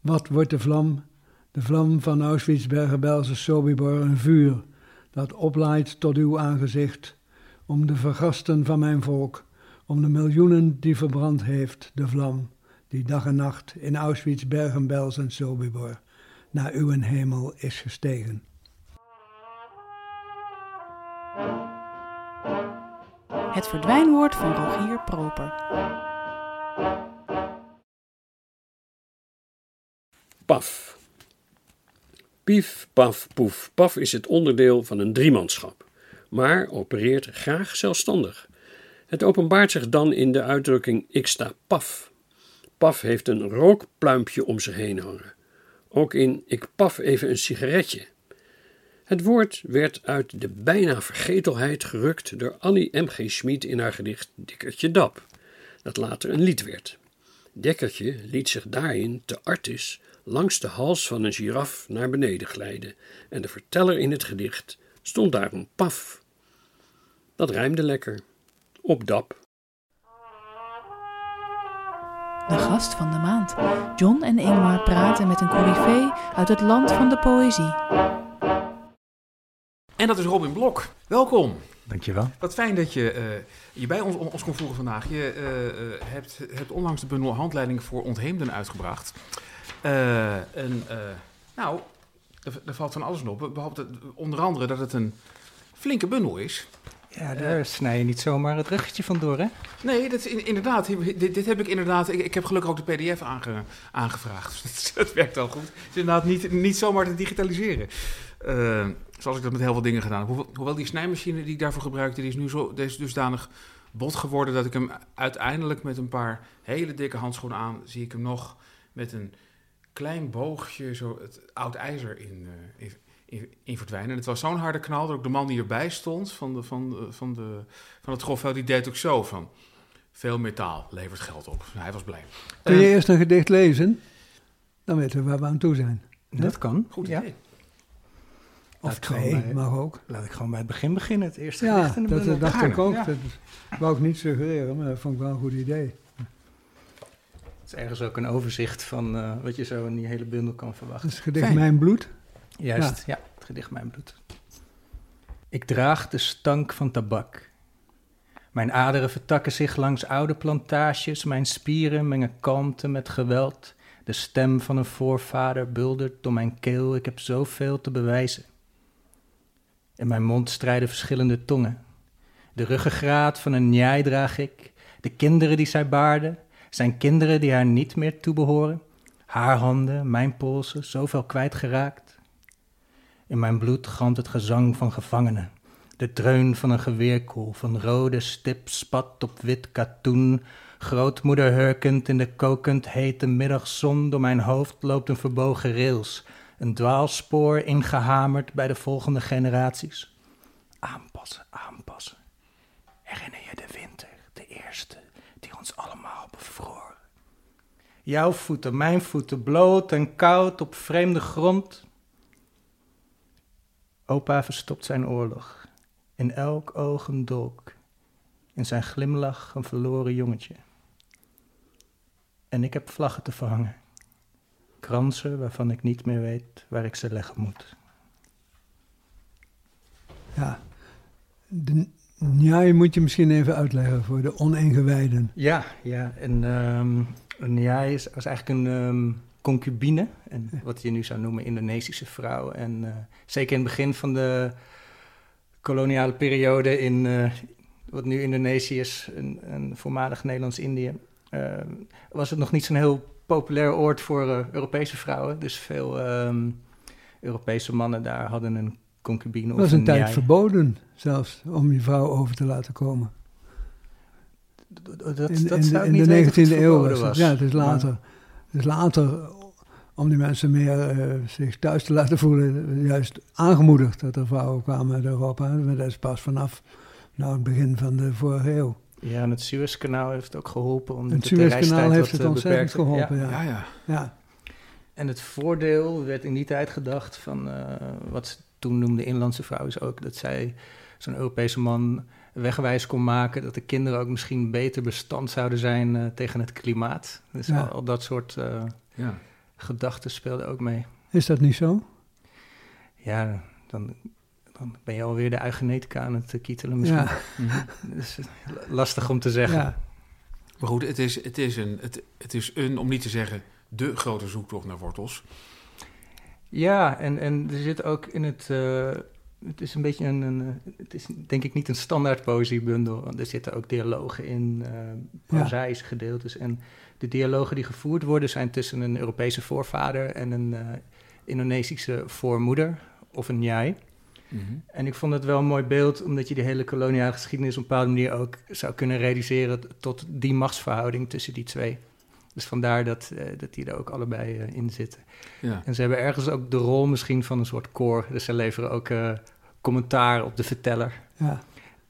Wat wordt de vlam? De vlam van Auschwitz, Bergen-Belsen, Sobibor, een vuur dat oplaait tot uw aangezicht, om de vergasten van mijn volk, om de miljoenen die verbrand heeft, de vlam, die dag en nacht in Auschwitz, Bergen-Belsen, Sobibor, naar uw hemel is gestegen. Het verdwijnwoord van Rogier Proper. PAF. Pief, paf, poef. PAF is het onderdeel van een driemanschap, maar opereert graag zelfstandig. Het openbaart zich dan in de uitdrukking ik sta paf. Paf heeft een rookpluimpje om zich heen hangen. Ook in ik paf even een sigaretje. Het woord werd uit de bijna vergetelheid gerukt door Annie M.G. Schmid in haar gedicht Dikkertje Dap, dat later een lied werd. Dekkertje liet zich daarin te artis langs de hals van een giraf naar beneden glijden en de verteller in het gedicht stond daarom paf. Dat rijmde lekker. Op dap. De gast van de maand. John en Ingmar praten met een coryfee uit het land van de poëzie. En dat is Robin Blok. Welkom. Dankjewel. Wat fijn dat je eh, je bij ons, ons kon voegen vandaag. Je eh, eh, hebt, hebt onlangs de bundel Handleiding voor Ontheemden uitgebracht. Eh, en eh, nou, er, er valt van alles op. Behalve onder andere dat het een flinke bundel is. Ja, daar snij je niet zomaar het ruggetje van door, hè? Nee, dat inderdaad. Dit, dit heb ik inderdaad. Ik, ik heb gelukkig ook de PDF aange, aangevraagd. [LAUGHS] Dus dat, werkt al goed. Het is inderdaad niet, niet zomaar te digitaliseren. Eh, zoals ik dat met heel veel dingen gedaan heb. Hoewel, hoewel die snijmachine die ik daarvoor gebruikte, die is nu zo, die is dusdanig bot geworden dat ik hem uiteindelijk met een paar hele dikke handschoenen aan, zie ik hem nog met een klein boogje zo het oud ijzer in, eh, in, in, verdwijnen. En het was zo'n harde knal dat ook de man die erbij stond van, de, van, de, van, de, van het grofveld, die deed ook zo van... Veel metaal levert geld op. Hij was blij. Kun je Eh, eerst een gedicht lezen? Dan weten we waar we aan toe zijn. Dat kan. Goed ja. idee. Of twee, bij- mag ook. Laat ik gewoon bij het begin beginnen. Het eerste Ja, gedicht in de dat, bundel. dat dacht ik ook. ja. Dat wou ik niet suggereren, maar dat vond ik wel een goed idee. Het is ergens ook een overzicht van eh, wat je zo in die hele bundel kan verwachten. Dat is het gedicht Fijn. Mijn Bloed. Juist, ja. het gedicht Mijn Bloed. Ik draag de stank van tabak. Mijn aderen vertakken zich langs oude plantages, mijn spieren mengen kalmte met geweld. De stem van een voorvader buldert door mijn keel. Ik heb zoveel te bewijzen. In mijn mond strijden verschillende tongen. De ruggengraat van een njai draag ik. De kinderen die zij baarde, zijn kinderen die haar niet meer toebehoren. Haar handen, mijn polsen, zoveel kwijtgeraakt. In mijn bloed galmt het gezang van gevangenen. De dreun van een geweerkoel, van rode stip spat op wit katoen. Grootmoeder hurkend in de kokend hete middagzon. Door mijn hoofd loopt een verbogen rails. Een dwaalspoor ingehamerd bij de volgende generaties. Aanpassen, aanpassen. Herinner je de winter, de eerste, die ons allemaal bevroor? Jouw voeten, mijn voeten, bloot en koud op vreemde grond. Opa verstopt zijn oorlog. In elk oog een dolk. In zijn glimlach een verloren jongetje. En ik heb vlaggen te verhangen. Kransen waarvan ik niet meer weet waar ik ze leggen moet. Ja, de njai moet je misschien even uitleggen voor de oningewijden. Ja, ja. En um, een njai is, was eigenlijk een um, concubine. En wat je nu zou noemen Indonesische vrouw. En uh, zeker in het begin van de koloniale periode in uh, wat nu Indonesië is, een, een voormalig Nederlands-Indië, uh, was het nog niet zo'n heel populair oord voor Europese vrouwen. Dus veel um, Europese mannen daar hadden een concubine. Het was een, een tijd verboden zelfs om je vrouw over te laten komen. Dat, dat, in, dat in, zou in niet de 19e weten of eeuw was. Ja, het is later. Ja. Is later om die mensen meer eh, zich thuis te laten voelen, juist aangemoedigd dat er vrouwen kwamen uit Europa. Maar dat is pas vanaf nou, het begin van de vorige eeuw. Ja, en het Suezkanaal heeft ook geholpen. Omdat Het de reistijd heeft het eh, ontzettend beperkte. geholpen, Ja. ja. Ja, ja. ja. En het voordeel werd in die tijd gedacht van eh, wat ze toen noemden inlandse vrouw is ook dat zij zo'n Europese man wegwijs kon maken. Dat de kinderen ook misschien beter bestand zouden zijn eh, tegen het klimaat. Dus Ja. al, al dat soort eh, ja. gedachten speelden ook mee. Is dat niet zo? Ja, dan, dan ben je alweer de eugenetica aan het eh, kietelen misschien. Ja. [LAUGHS] Dus, eh, lastig om te zeggen. ja. Maar goed, het is, het, is een, het, het is een, om niet te zeggen, de grote zoektocht naar wortels. Ja, en, en er zit ook in het. eh, het is een beetje een, een. eh, Het is denk ik niet een standaard poëziebundel. Want er zitten ook dialogen in, eh prozaïsche gedeeltes. En de dialogen die gevoerd worden zijn tussen een Europese voorvader en een eh, Indonesische voormoeder of een njai. Mhm. En ik vond het wel een mooi beeld, omdat je die hele koloniale geschiedenis op een bepaalde manier ook zou kunnen reduceren tot die machtsverhouding tussen die twee. Dus vandaar dat, eh, dat die er ook allebei eh, in zitten. Ja. En ze hebben ergens ook de rol misschien van een soort koor. Dus ze leveren ook eh, commentaar op de verteller. ja.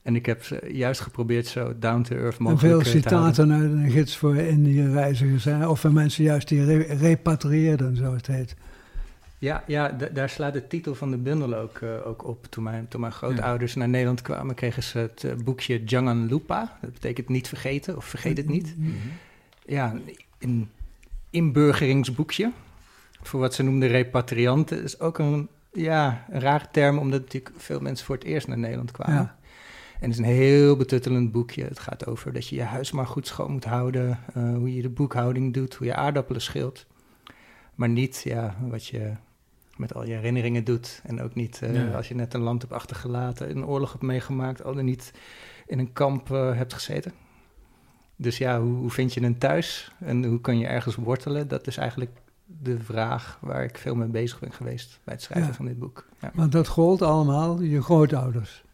En ik heb ze juist geprobeerd zo down to earth En mogelijk veel te houden. citaten uit een gids voor Indië-reizigers. Of van mensen juist die re repatrieerden, zo het heet. Ja, ja da- daar slaat de titel van de bundel ook, eh, ook op. Toen mijn, toen mijn grootouders naar Nederland kwamen, kregen ze het boekje Jangan Lupa. Dat betekent niet vergeten of vergeet het niet. Mhm. Ja, een inburgeringsboekje. Voor wat ze noemden repatrianten. is ook een, ja, een rare term, omdat natuurlijk veel mensen voor het eerst naar Nederland kwamen. Ja. En het is een heel betuttelend boekje. Het gaat over dat je je huis maar goed schoon moet houden. eh, hoe je de boekhouding doet, hoe je aardappelen schilt. Maar niet ja, wat je met al je herinneringen doet. En ook niet eh, Ja. als je net een land hebt achtergelaten, een oorlog hebt meegemaakt, al dan niet in een kamp eh, hebt gezeten. Dus ja, hoe, hoe vind je een thuis en hoe kan je ergens wortelen? Dat is eigenlijk de vraag waar ik veel mee bezig ben geweest bij het schrijven Ja. van dit boek. Ja. Want dat gold allemaal je grootouders.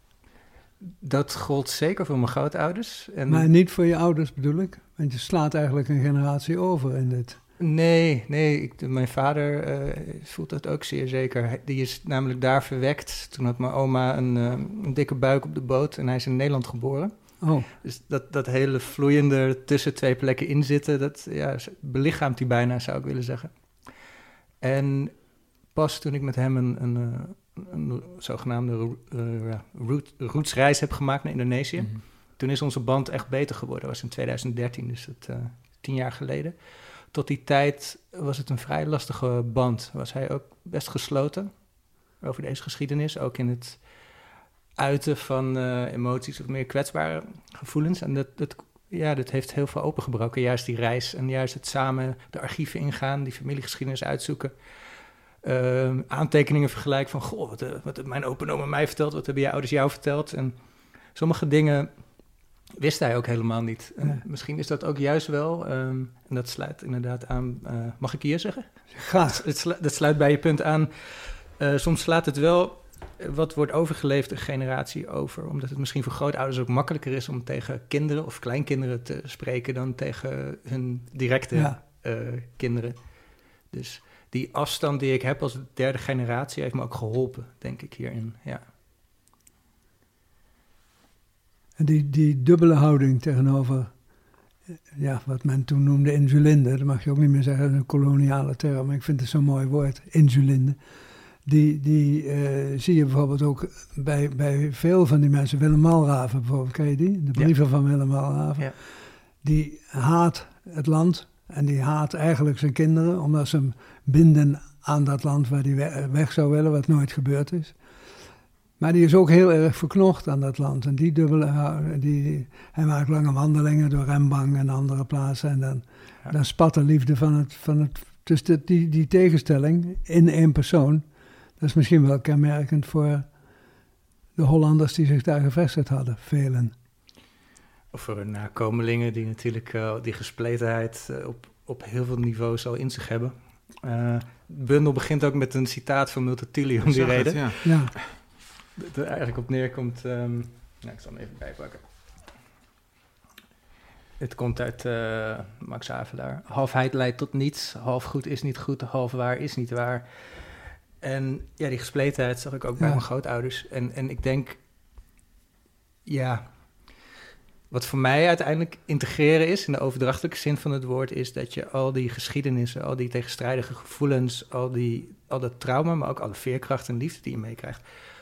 Dat gold zeker voor mijn grootouders. En Maar niet voor je ouders bedoel ik. Want je slaat eigenlijk een generatie over in dit. Nee, nee. Ik, mijn vader eh, voelt dat ook zeer zeker. Die is namelijk daar verwekt. Toen had mijn oma een, eh, een dikke buik op de boot en hij is in Nederland geboren. Oh, Dus dat, dat hele vloeiende tussen twee plekken inzitten, dat ja, belichaamt hij bijna, zou ik willen zeggen. En pas toen ik met hem een, een, eh, een zogenaamde ro- eh, route- heb gemaakt naar Indonesië, Mhm. toen is onze band echt beter geworden. Dat was in 2013, dus dat eh, tien jaar geleden. Tot die tijd was het een vrij lastige band. Was hij ook best gesloten over deze geschiedenis. Ook in het uiten van eh, emoties of meer kwetsbare gevoelens. En dat, dat ja, dat heeft heel veel opengebroken. Juist die reis en juist het samen de archieven ingaan, die familiegeschiedenis uitzoeken. Ehm, aantekeningen vergelijken van, goh, wat, eh, wat heeft mijn opa en oma mij verteld, wat hebben je ouders jou verteld? En sommige dingen wist hij ook helemaal niet. Ja. Misschien is dat ook juist wel, ehm, en dat sluit inderdaad aan, eh, mag ik hier zeggen? Gaat. Dat sluit bij je punt aan. Soms slaat het wel wat wordt overgeleefd een generatie over. Omdat het misschien voor grootouders ook makkelijker is om tegen kinderen of kleinkinderen te spreken dan tegen hun directe Ja. eh, kinderen. Dus die afstand die ik heb als derde generatie heeft me ook geholpen, denk ik hierin. Ja, En die, die dubbele houding tegenover ja, wat men toen noemde insulinde, dat mag je ook niet meer zeggen, dat is een koloniale term, maar ik vind het zo'n mooi woord, insulinde. Die, die eh, zie je bijvoorbeeld ook bij, bij veel van die mensen. Willem Malraven bijvoorbeeld, ken je die? De brieven van Willem Malraven. Ja. Die haat het land en die haat eigenlijk zijn kinderen, omdat ze hem binden aan dat land waar hij we- weg zou willen, wat nooit gebeurd is. Maar die is ook heel erg verknocht aan dat land. En die dubbele, hou- die, die- hij maakt lange wandelingen door Rembang en andere plaatsen. En dan, Ja. dan spat de liefde van het. Van het dus de, die, die tegenstelling in één persoon, dat is misschien wel kenmerkend voor de Hollanders die zich daar gevestigd hadden, velen. Of voor hun nakomelingen die natuurlijk eh, die gespletenheid eh, op, op heel veel niveaus al in zich hebben. Eh, de bundel begint ook met een citaat van Multatuli om die Zag het, reden. ja. Ja, dat er eigenlijk op neerkomt. ehm, nou, ik zal hem even bijpakken. Het komt uit eh, Max Havelaar. Halfheid leidt tot niets, half goed is niet goed, half waar is niet waar. En ja, die gespletenheid zag ik ook bij Ja. mijn grootouders. En, en ik denk, ja, wat voor mij uiteindelijk integreren is, in de overdrachtelijke zin van het woord, is dat je al die geschiedenissen, al die tegenstrijdige gevoelens, al, die, al dat trauma, maar ook alle veerkracht en liefde die je meekrijgt,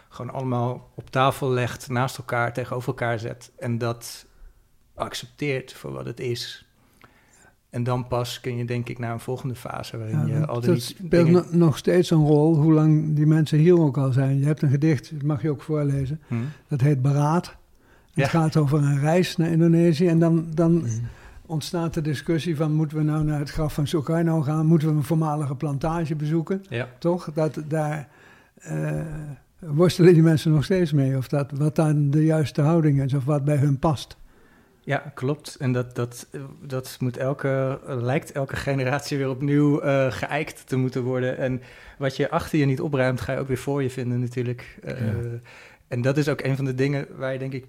gewoon allemaal op tafel legt, naast elkaar, tegenover elkaar zet en dat accepteert voor wat het is. En dan pas kun je denk ik naar een volgende fase waarin ja, je dat, al dat die speelt dingen... no- nog steeds een rol, hoe lang die mensen hier ook al zijn. Je hebt een gedicht, dat mag je ook voorlezen, Hm? dat heet Beraad. Het gaat over een reis naar Indonesië en dan, dan Mhm. ontstaat de discussie van moeten we nou naar het graf van Sukarno gaan, moeten we een voormalige plantage bezoeken, Ja. toch? Dat, daar eh, worstelen die mensen nog steeds mee, of dat, wat dan de juiste houding is, of wat bij hun past. Ja, klopt. En dat, dat, dat moet elke, lijkt elke generatie weer opnieuw eh geëikt te moeten worden. En wat je achter je niet opruimt, ga je ook weer voor je vinden natuurlijk. Eh, Ja. En dat is ook een van de dingen waar je denk ik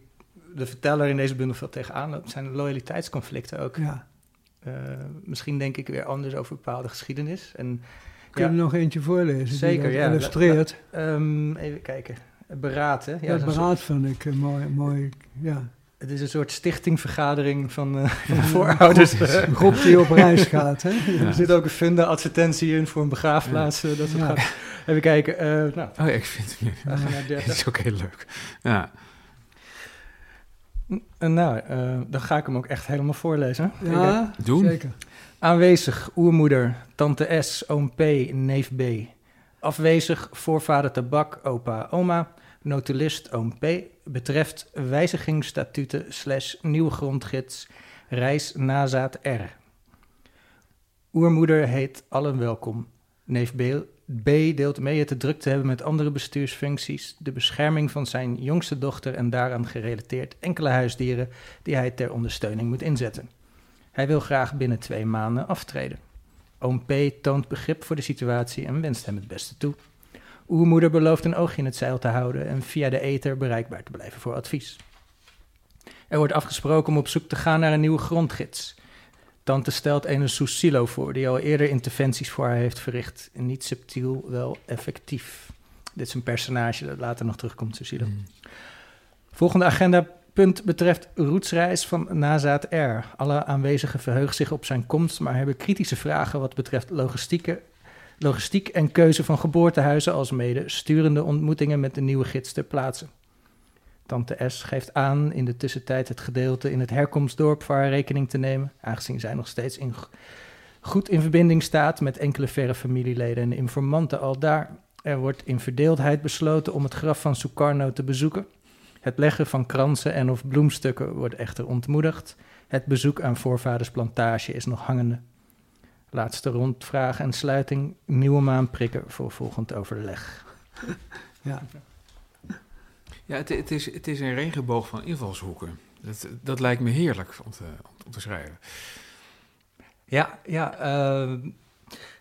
de verteller in deze bundel veel tegenaan loopt, zijn loyaliteitsconflicten ook. Ja. Eh, misschien denk ik weer anders over bepaalde geschiedenis. En Kun je Ja. er nog eentje voorlezen? Zeker, dat ja. illustreert. ehm, even kijken. Beraad, hè? Ja, zo'n beraad vind ik mooi, mooi, ja. Het is een soort stichtingvergadering van, eh, van de voorouders. Een [LAUGHS] groep die op reis gaat, hè? Ja. Er zit ook een funda-advertentie in voor een begraafplaats. eh, dat soort Ja. gaat. Even kijken. eh, nou, Oh ja, ik vind het pagina Het 30. is ook heel leuk. Ja. Nou, eh, dan ga ik hem ook echt helemaal voorlezen. Ja, Doen. zeker. Aanwezig, oermoeder, tante S, oom P, neef B. Afwezig, voorvader tabak, opa, oma. Notulist, oom P. Betreft wijziging statuten slash nieuwe grondgids, reis nazaat R. Oermoeder heet allen welkom. Neef B, B deelt mee het te druk te hebben met andere bestuursfuncties, de bescherming van zijn jongste dochter en daaraan gerelateerd enkele huisdieren die hij ter ondersteuning moet inzetten. Hij wil graag binnen twee maanden aftreden. Oom P toont begrip voor de situatie en wenst hem het beste toe. Oermoeder belooft een oogje in het zeil te houden en via de ether bereikbaar te blijven voor advies. Er wordt afgesproken om op zoek te gaan naar een nieuwe grondgids. Tante stelt een Susilo voor, die al eerder interventies voor haar heeft verricht. Niet subtiel, wel effectief. Dit is een personage dat later nog terugkomt, Susilo. Mm. Volgende agendapunt betreft roetsreis van Nazaat R. Alle aanwezigen verheugen zich op zijn komst, maar hebben kritische vragen wat betreft logistieke, logistiek en keuze van geboortehuizen, als mede sturende ontmoetingen met de nieuwe gids ter plaatse. Tante S geeft aan in de tussentijd het gedeelte in het herkomstdorp voor rekening te nemen, aangezien zij nog steeds in, goed in verbinding staat met enkele verre familieleden en informanten al daar. Er wordt in verdeeldheid besloten om het graf van Sukarno te bezoeken. Het leggen van kransen en of bloemstukken wordt echter ontmoedigd. Het bezoek aan voorvaders plantage is nog hangende. Laatste rondvraag en sluiting. Nieuwe maan prikken voor volgend overleg. [LAUGHS] Ja. Ja, het, het, is, het is een regenboog van invalshoeken. Dat, dat lijkt me heerlijk om te, om te schrijven. Ja, ja. ehm,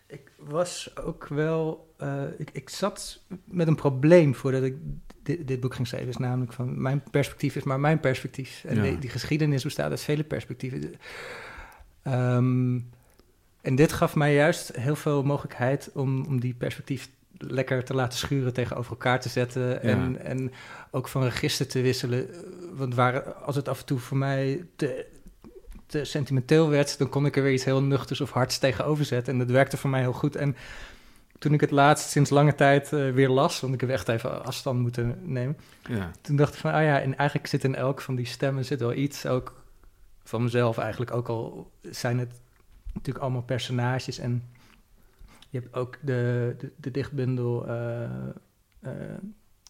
ik was ook wel. eh, ik, ik zat met een probleem voordat ik dit, dit boek ging schrijven. Is namelijk van mijn perspectief is maar mijn perspectief. En Ja. die, die geschiedenis bestaat uit vele perspectieven. Ehm, en dit gaf mij juist heel veel mogelijkheid om, om die perspectief lekker te laten schuren, tegenover elkaar te zetten. En, en ook van register te wisselen. Want waar, als het af en toe voor mij te, te sentimenteel werd, dan kon ik er weer iets heel nuchters of hards tegenover zetten. En dat werkte voor mij heel goed. En toen ik het laatst sinds lange tijd eh, weer las, want ik heb echt even afstand moeten nemen. Ja. Toen dacht ik van, ah ja, en eigenlijk zit in elk van die stemmen zit wel iets, ook van mezelf eigenlijk, ook al zijn het natuurlijk allemaal personages. En je hebt ook de, de, de dichtbundel eh, eh,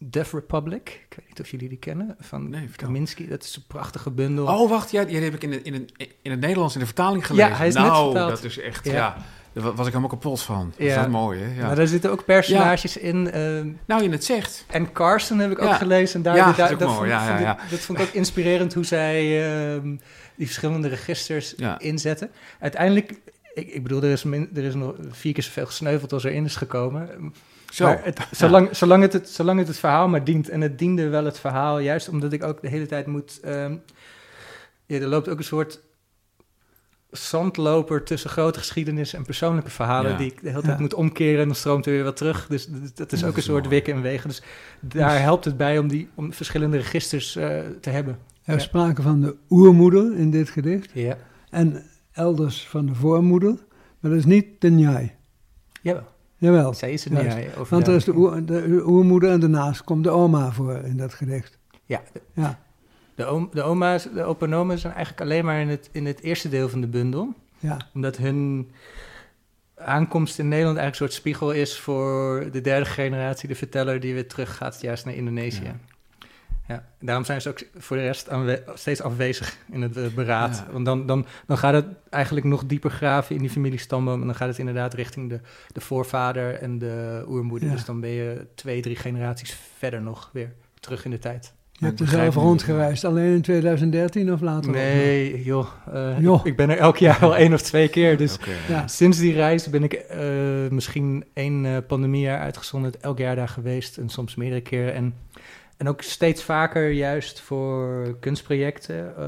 Death Republic, ik weet niet of jullie die kennen, van Nee. Kaminski. Dat is een prachtige bundel. Oh, wacht. Ja, die heb ik in, het- in, het- in het Nederlands in de vertaling gelezen. hij is net nou, vertaald. dat is echt, Ja. ja. Daar wa- was ik helemaal kapot van. Dat is Ja. dat mooi, hè? Ja. Maar daar zitten ook personages in. eh, Nou, je het zegt. En Carson heb ik ook gelezen. En daar, Ja, dat is dat, mooi. vond, Ja, ja, vond ik- dat vond ik ook inspirerend hoe zij ehm, die verschillende registers inzetten. Uiteindelijk, ik, ik bedoel, er is, min, er is nog vier keer zoveel gesneuveld als erin is gekomen. Zo. Maar het, zolang, zolang, het het, zolang het het verhaal maar dient. En het diende wel het verhaal, juist omdat ik ook de hele tijd moet... ehm, ja, er loopt ook een soort zandloper tussen grote geschiedenis en persoonlijke verhalen... Ja. die ik de hele tijd Ja. moet omkeren en dan stroomt er weer wat terug. Dus dat- is Dat ook een soort wikken en wegen. Dus daar helpt het bij om, die, om verschillende registers eh, te hebben. Er is Ja. sprake van de oermoeder in dit gedicht Ja, en elders van de voormoeder, maar dat is niet de njai. jawel. Jawel, Zij is het niet. Juist. ja, over want er is de, de, oer, de oermoeder en daarnaast komt de oma voor in dat gedicht. ja, de, Ja, de, oom, de oma's, de opa en oma's zijn eigenlijk alleen maar in het, in het eerste deel van de bundel. ja, Omdat hun aankomst in Nederland eigenlijk een soort spiegel is voor de derde generatie, de verteller die weer terug gaat juist naar Indonesië. Ja. Ja. daarom zijn ze ook voor de rest aanwe- steeds afwezig in het eh, beraad. Ja. Want dan, dan, dan gaat het eigenlijk nog dieper graven in die familiestamboom. En dan gaat het inderdaad richting de, de voorvader en de oermoeder. Ja. Dus dan ben je twee, drie generaties verder nog weer terug in de tijd. Je hebt er zelf rondgereisd, alleen in 2013 of later? Nee, joh. eh, Joh. Ik, ik ben er elk jaar wel één of twee keer. Dus. Ja. Sinds die reis ben ik eh, misschien één eh, pandemiejaar uitgezonderd, elk jaar daar geweest en soms meerdere keren. En, en ook steeds vaker juist voor kunstprojecten, eh,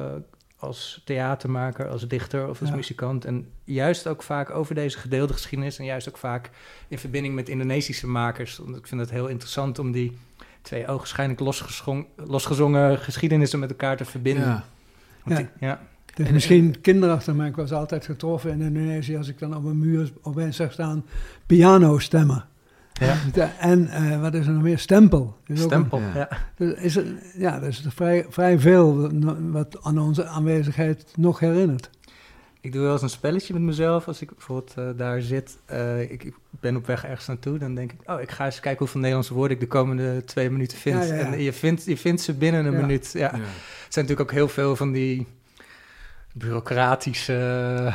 als theatermaker, als dichter of als Ja. muzikant. En juist ook vaak over deze gedeelde geschiedenis en juist ook vaak in verbinding met Indonesische makers. Want ik vind het heel interessant om die twee ogenschijnlijk losgezongen, losgezongen geschiedenissen met elkaar te verbinden. Ja. Want Ja. die- ja. En- misschien kinderachtig, maar ik was altijd getroffen in Indonesië als ik dan op een muur opeens zag staan piano stemmen. [LAUGHS] Ja. En eh, wat is er nog meer? Stempel. Dus ook Stempel, Ja. ja. dus is er, ja, is er vrij, vrij veel wat aan onze aanwezigheid nog herinnert. Ik doe wel eens een spelletje met mezelf als ik bijvoorbeeld eh, daar zit. Eh, ik, ik ben op weg ergens naartoe, dan denk ik, oh, ik ga eens kijken hoeveel Nederlandse woorden ik de komende twee minuten vind. Ja, ja, ja. En je vindt, je vindt ze binnen een Ja. minuut. Ja. Ja. Het zijn natuurlijk ook heel veel van die bureaucratische, [LAUGHS]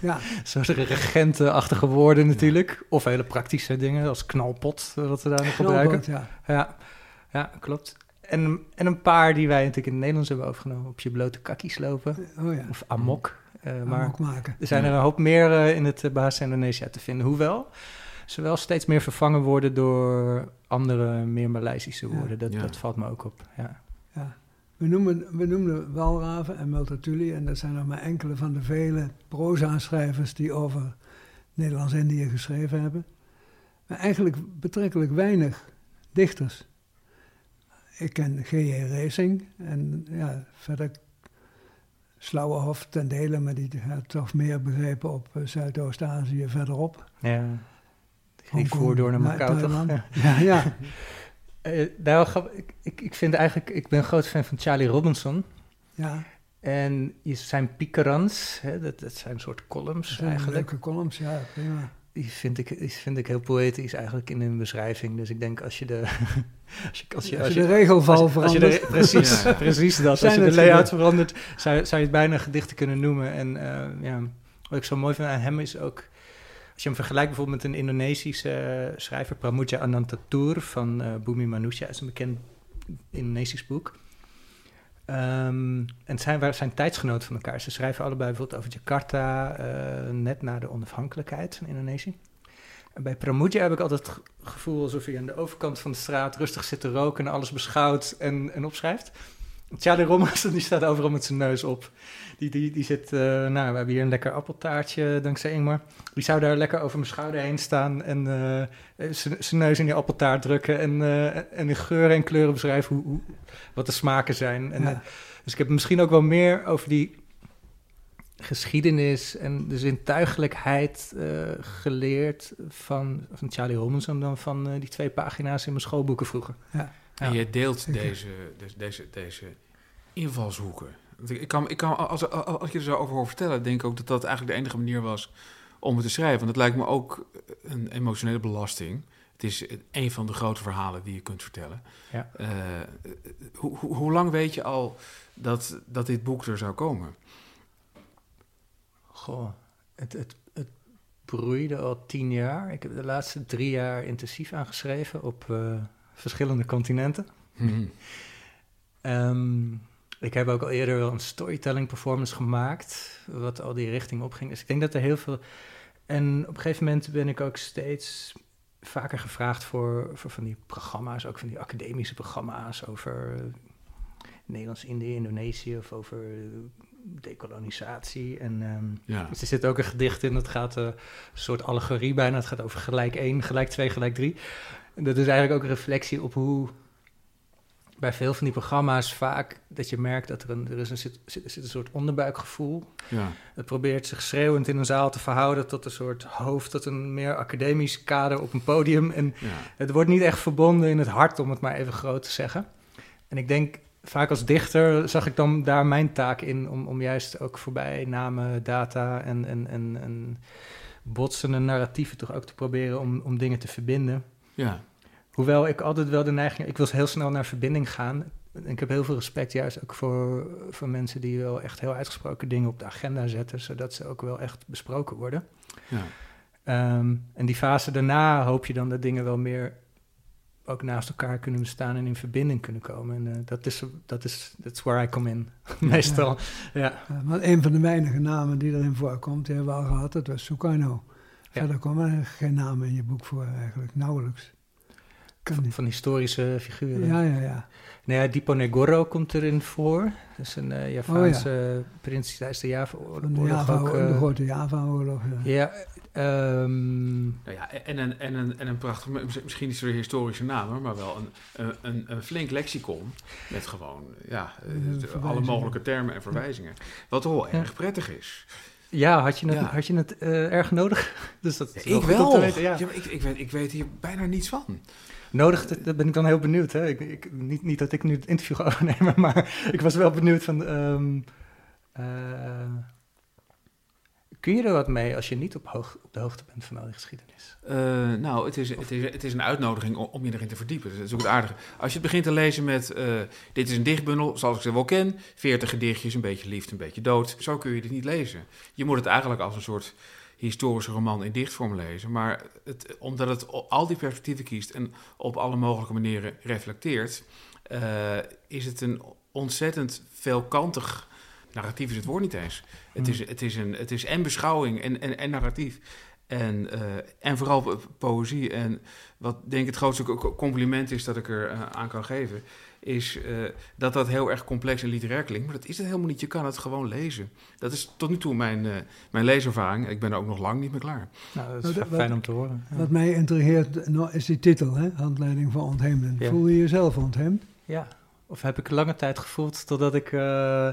Ja, soort regentenachtige woorden natuurlijk. Of hele praktische dingen, als knalpot, eh, wat we daar nog gebruiken. Ja, ja klopt. En, en een paar die wij natuurlijk in het Nederlands hebben overgenomen. Op je blote kakkies lopen. Oh ja, Of amok. Eh, maar maken. er zijn Ja. er een hoop meer eh, in het uh, Bahasa Indonesia te vinden. Hoewel ze wel steeds meer vervangen worden door andere, meer Maleisische Ja. woorden. Dat, Ja. dat valt me ook op. Ja. Ja. We, noemen, we noemden Walraven en Multatuli en dat zijn nog maar enkele van de vele proza-schrijvers die over Nederlands-Indië geschreven hebben. Maar eigenlijk betrekkelijk weinig dichters. Ik ken G.J. Racing en ja, verder Slauerhof ten dele, maar die had toch meer begrepen op eh, Zuidoost-Azië verderop. ja. Die Hongkong, voer naar Na- Macau, toch? [LAUGHS] Ja. Ja, ja. [LAUGHS] Eh, nou, ik, ik, vind eigenlijk... Ik ben een groot fan van Charlie Robinson. ja. En zijn pikerans, hè, dat, dat zijn een soort columns eigenlijk. leuke columns, ja, prima. Die vind ik, die vind ik heel poëtisch eigenlijk in hun beschrijving. Dus ik denk als je de... [LAUGHS] als je, als je, als je, de regelval als, verandert. Als je de, precies, ja. precies dat. Zijn als je de layout verandert, zou, zou je het bijna gedichten kunnen noemen. En uh, ja, wat ik zo mooi vind aan hem is ook... Als je hem vergelijkt bijvoorbeeld met een Indonesische uh, schrijver... Pramudia Anantatur van uh, Bumi Manusia. Dat is een bekend Indonesisch boek. Um, en zijn, zijn tijdsgenoten van elkaar. Ze schrijven allebei bijvoorbeeld over Jakarta, uh, net na de onafhankelijkheid van Indonesië. En bij Pramudia heb ik altijd het gevoel alsof hij aan de overkant van de straat rustig zit te roken en alles beschouwt en, en opschrijft. Charlie Rommers, die staat overal met zijn neus op. Die, die, die zit, uh, nou, we hebben hier een lekker appeltaartje, dankzij Ingmar. Die zou daar lekker over mijn schouder heen staan en uh, zijn neus in die appeltaart drukken en, uh, en in geuren en kleuren beschrijven hoe, hoe, wat de smaken zijn. En, ja. dus ik heb misschien ook wel meer over die geschiedenis en de zintuigelijkheid geleerd van, van Charlie Robinson dan van die twee pagina's in mijn schoolboeken vroeger. Ja. En je deelt deze, deze, deze, deze invalshoeken. Ik kan, ik kan, als, als je er zo over hoort vertellen, denk ik ook dat dat eigenlijk de enige manier was om het te schrijven. Want het lijkt me ook een emotionele belasting. Het is een van de grote verhalen die je kunt vertellen. Ja. Uh, hoe, hoe, hoe lang weet je al dat, dat dit boek er zou komen? Goh, het, het, het broeide al tien jaar. Ik heb de laatste drie jaar intensief aangeschreven op uh, verschillende continenten. Hmm. Um, ik heb ook al eerder wel een storytelling performance gemaakt, wat al die richting opging. Dus ik denk dat er heel veel. En op een gegeven moment ben ik ook steeds vaker gevraagd voor, voor van die programma's, ook van die academische programma's over Nederlands-Indië, Indonesië of over dekolonisatie. En um, ja. dus er zit ook een gedicht in, dat gaat uh, een soort allegorie bijna. Het gaat over gelijk één, gelijk twee, gelijk drie. En dat is eigenlijk ook een reflectie op hoe bij veel van die programma's vaak dat je merkt dat er, een, er is een, zit, zit een soort onderbuikgevoel. Ja. Het probeert zich schreeuwend in een zaal te verhouden tot een soort hoofd, tot een meer academisch kader op een podium. En Ja. het wordt niet echt verbonden in het hart, om het maar even groot te zeggen. En ik denk, vaak als dichter zag ik dan daar mijn taak in, om, om juist ook voorbij namen, data en, en, en, en botsende narratieven toch ook te proberen om, om dingen te verbinden. Ja. Hoewel ik altijd wel de neiging... Ik wil heel snel naar verbinding gaan. Ik heb heel veel respect juist ook voor, voor mensen... die wel echt heel uitgesproken dingen op de agenda zetten... zodat ze ook wel echt besproken worden. Ja. Ehm, en die fase daarna hoop je dan dat dingen wel meer... ook naast elkaar kunnen bestaan en in verbinding kunnen komen. En uh, dat is, dat is that's where I come in, [LAUGHS] meestal. Ja. Ja, maar een van de weinige namen die erin voorkomt, die hebben we al gehad, dat was Sukarno. Ja. Verder komen er geen namen in je boek voor eigenlijk, nauwelijks. Van, van historische figuren. Ja, ja, ja. Nou ja, Diponegoro komt erin voor. Dat is een uh, Javaanse prins tijdens de Java-oorlog. Java, ook, de eh, grote Java-oorlog. Ja. Ja, ehm, Nou ja, en een, en een, en een prachtig, misschien niet zo'n historische naam, hoor, maar wel een, een, een, flink lexicon met gewoon ja, eh, Ja, alle mogelijke termen en verwijzingen. Wat toch wel Ja. erg prettig is. ja, had je het, Ja. had je het eh, erg nodig? [LAUGHS] dus dat ik wel. weten, ja. Ja, maar ik, ik, weet, ik weet hier bijna niets van. Nodig, dat, ben ik dan heel benieuwd. Hè? Ik, ik, niet, niet dat ik nu het interview ga [LAUGHS] overnemen, maar ik was wel benieuwd van... ehm, eh, kun je er wat mee als je niet op, hoog, op de hoogte bent van al die geschiedenis? Eh, nou, het is, het, is, een uitnodiging om, je erin te verdiepen. Dat is ook aardige. Als je het begint te lezen met... eh, dit is een dichtbundel, zoals ik ze wel ken. 40 gedichtjes, een beetje liefde, een beetje dood. Zo kun je dit niet lezen. Je moet het eigenlijk als een soort historische roman in dichtvorm lezen. Maar het, omdat het al die perspectieven kiest... en op alle mogelijke manieren reflecteert... eh, is het een ontzettend veelkantig... Narratief is het woord niet eens. Het Hmm. is, het is, een, het is en beschouwing en, en, en narratief. En, eh, en vooral po- poëzie. En wat denk ik het grootste co- compliment is dat ik er eh, aan kan geven, is eh, dat dat heel erg complex en literair klinkt. Maar dat is het helemaal niet. Je kan het gewoon lezen. Dat is tot nu toe mijn, eh, mijn leeservaring. Ik ben er ook nog lang niet meer klaar. Nou, dat is wat- fijn om te horen. Ja. Wat mij intrigeert nou, is die titel, hè? Handleiding voor ontheemden. Ja. Voel je jezelf ontheemd? Ja, of heb ik lange tijd gevoeld totdat ik eh,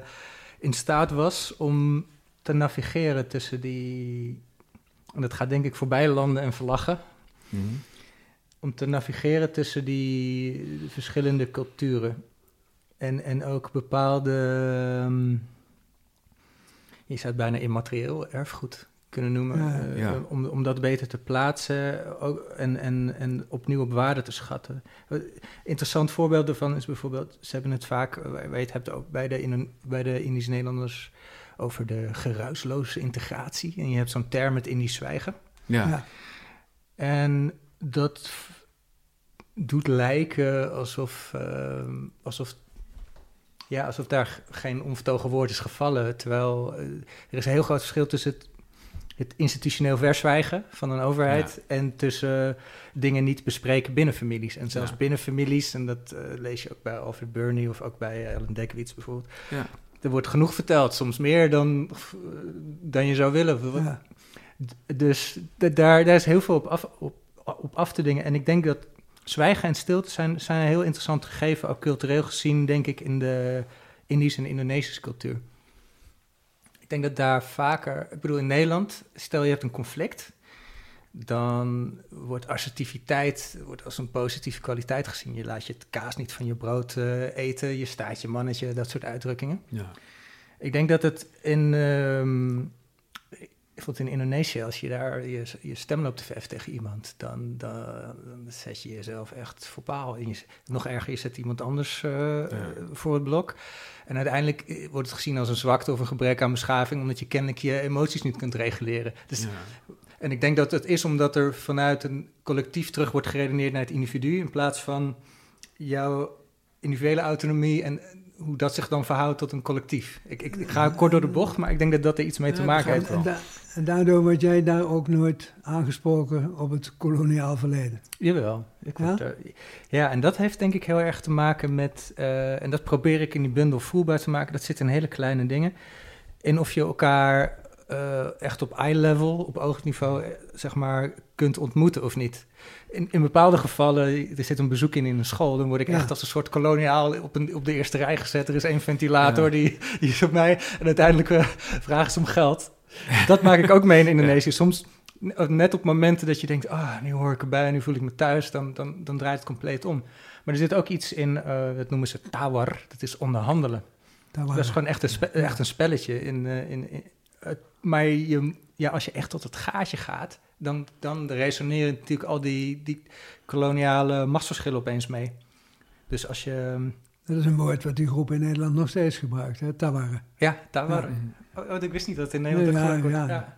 in staat was om te navigeren tussen die... En dat gaat denk ik voorbij landen en verlachen. Om te navigeren tussen die verschillende culturen. En, en ook bepaalde... ehm, je zou het bijna immaterieel erfgoed kunnen noemen. Ja. eh, Ja. Om, om dat beter te plaatsen ook, en, en, en opnieuw op waarde te schatten. Interessant voorbeeld daarvan is bijvoorbeeld, ze hebben het vaak, eh, waar je het hebt ook bij de, bij de Indische Nederlanders over de geruisloze integratie. En je hebt zo'n term met Indisch zwijgen. Ja. Ja. En dat doet lijken alsof, ehm, alsof, ja, alsof daar geen onvertogen woord is gevallen. Terwijl eh, er is een heel groot verschil tussen het, het institutioneel verzwijgen van een overheid en tussen dingen niet bespreken binnen families. En zelfs Ja. binnen families, en dat eh, lees je ook bij Alfred Burney of ook bij Ellen Dekwits bijvoorbeeld. Ja. Er wordt genoeg verteld, soms meer dan, dan je zou willen. Dus daar, daar is heel veel op af, op, op af te dingen. En ik denk dat zwijgen en stilte zijn, zijn een heel interessant gegeven, ook cultureel gezien, denk ik, in de Indische en Indonesische cultuur. Ik denk dat daar vaker, ik bedoel in Nederland, stel je hebt een conflict, dan wordt assertiviteit wordt als een positieve kwaliteit gezien. Je laat je het kaas niet van je brood eh, eten, je staat je mannetje, dat soort uitdrukkingen. Ja. Ik denk dat het in, ehm bijvoorbeeld in Indonesië, als je daar je, je stem loopt te verheffen tegen iemand, dan, dan, dan zet je jezelf echt voor paal. En je, nog erger, je zet iemand anders eh, voor het blok. En uiteindelijk eh, wordt het gezien als een zwakte of een gebrek aan beschaving, omdat je kennelijk je emoties niet kunt reguleren. Dus, Ja. En ik denk dat het is omdat er vanuit een collectief terug wordt geredeneerd naar het individu, in plaats van jouw individuele autonomie en hoe dat zich dan verhoudt tot een collectief. Ik, ik, ik ga kort door de bocht, maar ik denk dat dat er iets mee te maken heeft. En, da- en daardoor word jij daar ook nooit aangesproken op het koloniaal verleden. Jawel. Ik Ja? ja, en dat heeft denk ik heel erg te maken met, eh, en dat probeer ik in die bundel voelbaar te maken, dat zit in hele kleine dingen. In of je elkaar eh, echt op eye level, op oogniveau, eh, zeg maar, kunt ontmoeten of niet. In, in bepaalde gevallen, er zit een bezoek in in een school, dan word ik Ja. echt als een soort koloniaal op, een, op de eerste rij gezet. Er is één ventilator, Ja. die, die is op mij, en uiteindelijk eh, [LAUGHS] vragen ze om geld. Dat maak ik ook mee in [LAUGHS] Indonesië. Soms net op momenten dat je denkt, ah, nu hoor ik erbij, nu voel ik me thuis, dan, dan, dan draait het compleet om. Maar er zit ook iets in, dat noemen ze tawar, dat is onderhandelen. Dat is gewoon echt een, spe- echt een spelletje. In, in, maar je, ja, als je echt tot het gaatje gaat, dan, dan resoneren natuurlijk al die, die koloniale machtsverschillen opeens mee. Dus als je, ehm, Dat is een woord wat die groep in Nederland nog steeds gebruikt, hè, tawara. ja, tawar. Ja. Oh, oh, ik wist niet dat het in Nederland Nee, ja, wordt. ja.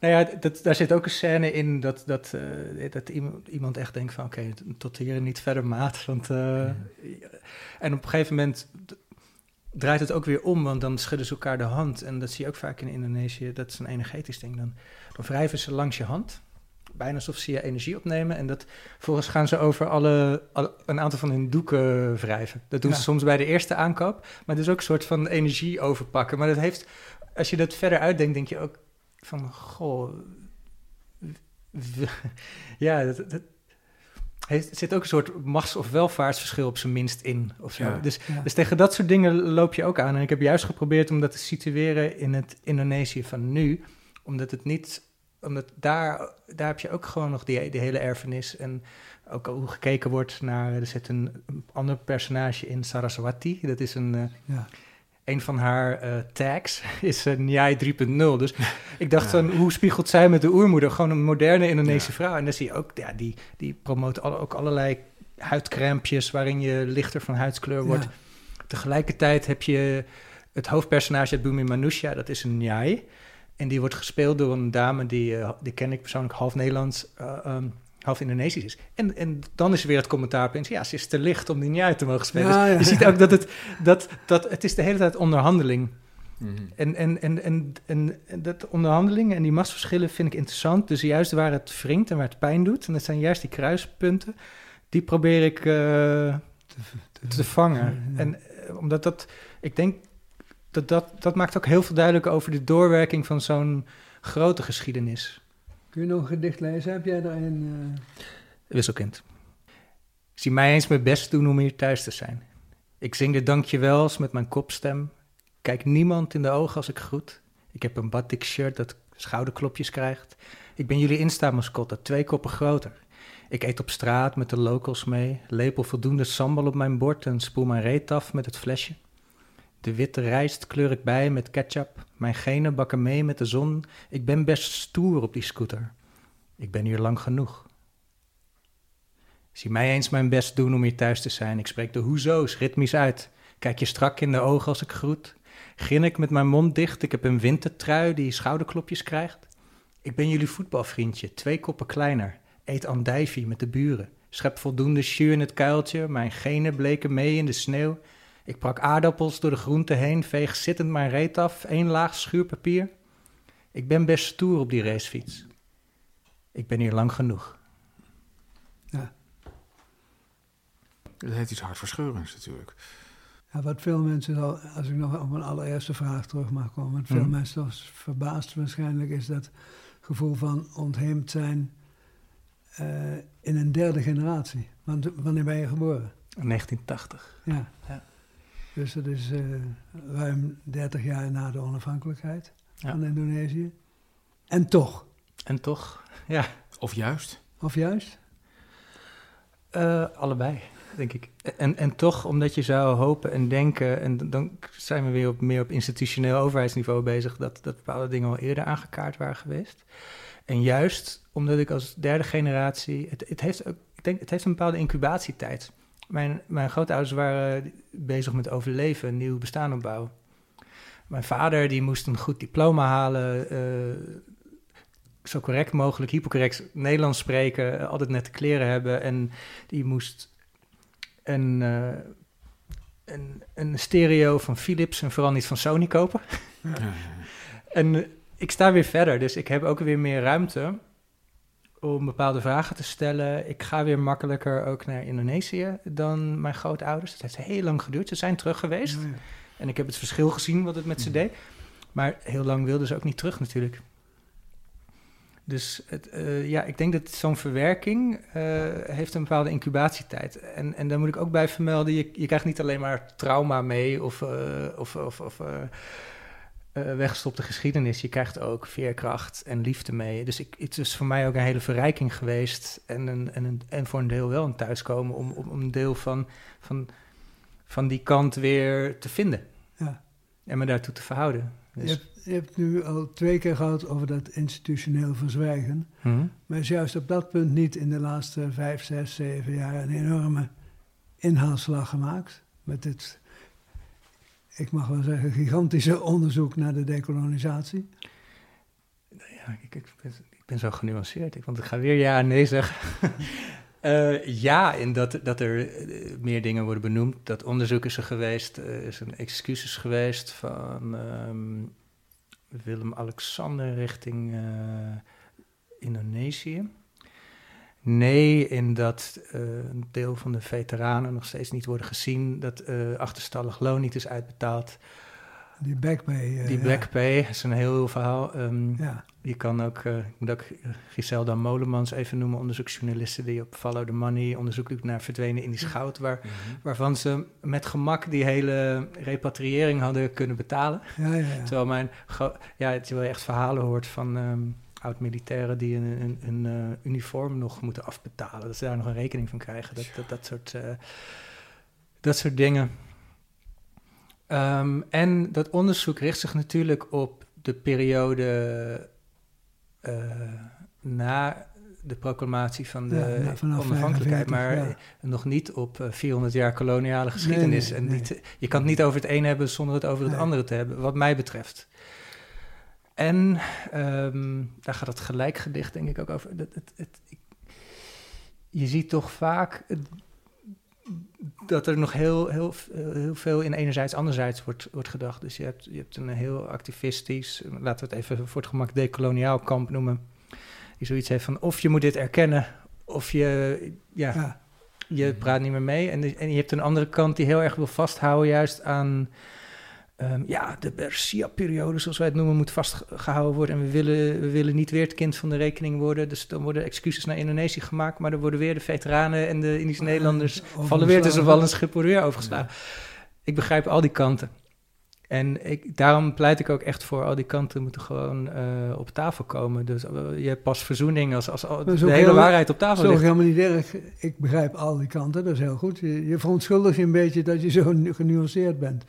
Nou ja, dat, daar zit ook een scène in dat, dat, eh, dat iemand, echt denkt van... oké, tot hier niet verder, maat. Want, eh, En op een gegeven moment draait het ook weer om... want dan schudden ze elkaar de hand. En dat zie je ook vaak in Indonesië. Dat is een energetisch ding. Dan, dan wrijven ze langs je hand. Bijna alsof ze je energie opnemen. En dat, vervolgens gaan ze over alle, alle- een aantal van hun doeken wrijven. Dat doen Ja. ze soms bij de eerste aankoop. Maar het is ook een soort van energie overpakken. Maar dat heeft, als je dat verder uitdenkt, denk je ook van, goh, [LAUGHS] ja, dat, er zit ook een soort machts- of welvaartsverschil op zijn minst in. Of zo. Ja. Dus, Ja. dus tegen dat soort dingen loop je ook aan. En ik heb juist geprobeerd om dat te situeren in het Indonesië van nu, omdat het niet, omdat daar, daar heb je ook gewoon nog die, die hele erfenis en ook hoe gekeken wordt naar, er zit een, een ander personage in, Saraswati, dat is een, eh, Ja. Een van haar eh, tags [LAUGHS] is uh, Njai 3.0. Dus [LAUGHS] ik dacht Ja. van, hoe spiegelt zij met de oermoeder? Gewoon een moderne Indonesische Ja. vrouw. En dan zie je ook, ja, die, die promoot alle, ook allerlei huidcrèmpjes... waarin je lichter van huidskleur wordt. Ja. Tegelijkertijd heb je het hoofdpersonage uit Bumi Manusha, dat is een Njai. En die wordt gespeeld door een dame, die, eh, die ken ik persoonlijk half Nederlands... eh, ehm, half Indonesisch is. En, en dan is er weer het commentaar opeens... ja, ze is te licht om die Njai te mogen spelen. Ja, Dus ja, je ziet ook dat het, dat, dat, het is de hele tijd onderhandeling Mhm. en, en, en, en, en, en dat onderhandelingen en die machtsverschillen vind ik interessant. Dus juist waar het wringt en waar het pijn doet, en dat zijn juist die kruispunten, die probeer ik eh, te vangen. Ja. En eh, omdat dat, ik denk dat dat, dat maakt ook heel veel duidelijk over de doorwerking van zo'n grote geschiedenis. Kun je nog een gedicht lezen? Heb jij daar een... eh, Wisselkind. Zie mij eens mijn best doen om hier thuis te zijn. Ik zing de dankjewels met mijn kopstem. Kijk niemand in de ogen als ik groet. Ik heb een batik shirt dat schouderklopjes krijgt. Ik ben jullie Insta-mascotte, twee koppen groter. Ik eet op straat met de locals mee, lepel voldoende sambal op mijn bord en spoel mijn reet af met het flesje. De witte rijst kleur ik bij met ketchup. Mijn genen bakken mee met de zon. Ik ben best stoer op die scooter. Ik ben hier lang genoeg. Zie mij eens mijn best doen om hier thuis te zijn. Ik spreek de hoezo's ritmisch uit. Kijk je strak in de ogen als ik groet. Grin ik met mijn mond dicht. Ik heb een wintertrui die schouderklopjes krijgt. Ik ben jullie voetbalvriendje, twee koppen kleiner. Eet andijvie met de buren. Schep voldoende jus in het kuiltje. Mijn genen bleken mee in de sneeuw. Ik prak aardappels door de groenten heen. Veeg zittend mijn reet af. Eén laag schuurpapier. Ik ben best stoer op die racefiets. Ik ben hier lang genoeg. Dat heeft iets hartverscheurends natuurlijk. Ja, wat veel mensen, al, als ik nog op mijn allereerste vraag terug mag komen, wat veel Mhm. mensen toch verbaasd waarschijnlijk is dat gevoel van ontheemd zijn eh, in een derde generatie. Want wanneer ben je geboren? 1980. Ja. Ja. Dus dat is eh, ruim 30 jaar na de onafhankelijkheid Ja. van Indonesië. En toch, En toch, ja, Of juist. of juist? eh, allebei, denk ik. En, en toch, omdat je zou hopen en denken, en dan zijn we weer op, meer op institutioneel overheidsniveau bezig, dat, dat bepaalde dingen al eerder aangekaart waren geweest. En juist omdat ik als derde generatie, het, het, heeft, ook, ik denk, het heeft een bepaalde incubatietijd. Mijn, mijn grootouders waren bezig met overleven, een nieuw bestaan opbouwen. Mijn vader die moest een goed diploma halen, eh, zo correct mogelijk, hypocorrect Nederlands spreken, altijd nette kleren hebben. En die moest een, eh, een, een stereo van Philips en vooral niet van Sony kopen. Ja. [LAUGHS] En ik sta weer verder, dus ik heb ook weer meer ruimte om bepaalde vragen te stellen. Ik ga weer makkelijker ook naar Indonesië dan mijn grootouders. Het heeft heel lang geduurd. Ze zijn terug geweest. Ja, ja. En ik heb het verschil gezien wat het met ze deed. Maar heel lang wilden ze ook niet terug natuurlijk. Dus het, eh, ja, ik denk dat zo'n verwerking eh, heeft een bepaalde incubatietijd. En, en daar moet ik ook bij vermelden, je, je krijgt niet alleen maar trauma mee of, eh, of, of, of eh, weggestopte geschiedenis. Je krijgt ook veerkracht en liefde mee. Dus ik, het is voor mij ook een hele verrijking geweest. En, een, en, een, en voor een deel wel een thuiskomen om, om, om een deel van, van, van die kant weer te vinden. Ja. En me daartoe te verhouden. Je, Dus, hebt, je hebt nu al twee keer gehad over dat institutioneel verzwijgen. Mhm. Maar is juist op dat punt niet in de laatste vijf, zes, zeven jaar een enorme inhaalslag gemaakt. Met dit, ik mag wel zeggen, gigantische [LAUGHS] onderzoek naar de dekolonisatie. Ja, ik, ik, ben, zo genuanceerd. Want ik ga weer ja en nee zeggen. [LAUGHS] Eh, ja, in dat, dat er eh, meer dingen worden benoemd. Dat onderzoek is er geweest. Er is een excuses geweest van ehm, Willem-Alexander richting Indonesië. Nee, in dat eh, een deel van de veteranen nog steeds niet worden gezien. Dat eh, achterstallig loon niet is uitbetaald. Die backpay. eh, Die ja. black pay is een heel verhaal. Ehm, Ja, je kan ook, eh, ik moet ook Giselda Molemans even noemen, onderzoeksjournalisten die op Follow the Money onderzoek doet naar verdwenen Indisch goud, waar, Mhm. waarvan ze met gemak die hele repatriëring hadden kunnen betalen. ja, ja. ja. [LAUGHS] Terwijl, mijn, ja, terwijl je echt verhalen hoort van ehm, oud-militairen die een, een, een eh, uniform nog moeten afbetalen, dat ze daar nog een rekening van krijgen. Dat, dat, dat, soort, eh, dat soort dingen. Ehm, en dat onderzoek richt zich natuurlijk op de periode eh, na de proclamatie van de Ja, vanaf onafhankelijkheid, 45, maar ja. nog niet op eh, 400 jaar koloniale geschiedenis. nee, en nee. Niet, je kan het niet over het een hebben zonder het over het andere te hebben, wat mij betreft. En ehm, daar gaat het gelijkgedicht denk ik ook over. Het, het, je ziet toch vaak dat er nog heel, heel, heel veel in enerzijds, anderzijds wordt, wordt gedacht. Dus je hebt, je hebt een heel activistisch, laten we het even voor het gemak decoloniaal kamp noemen, die zoiets heeft van of je moet dit erkennen, of je, ja, Ja. je praat niet meer mee. En, en je hebt een andere kant die heel erg wil vasthouden juist aan... ehm, ja, de Bercia-periode, zoals wij het noemen, moet vastgehouden worden. En we willen, we willen niet weer het kind van de rekening worden. Dus dan worden excuses naar Indonesië gemaakt... maar dan worden weer de veteranen en de Indische Nederlanders... vallen weer tussen wal en schip, worden weer overgeslagen. Ik begrijp al die kanten. En ik, daarom pleit ik ook echt voor al die kanten moeten gewoon eh, op tafel komen. Dus eh, je hebt pas verzoening als, als, als Dat is de hele heel- waarheid op tafel ligt. helemaal niet erg. Ik begrijp al die kanten, dat is heel goed. Je, je verontschuldigt je een beetje dat je zo nu- genuanceerd bent.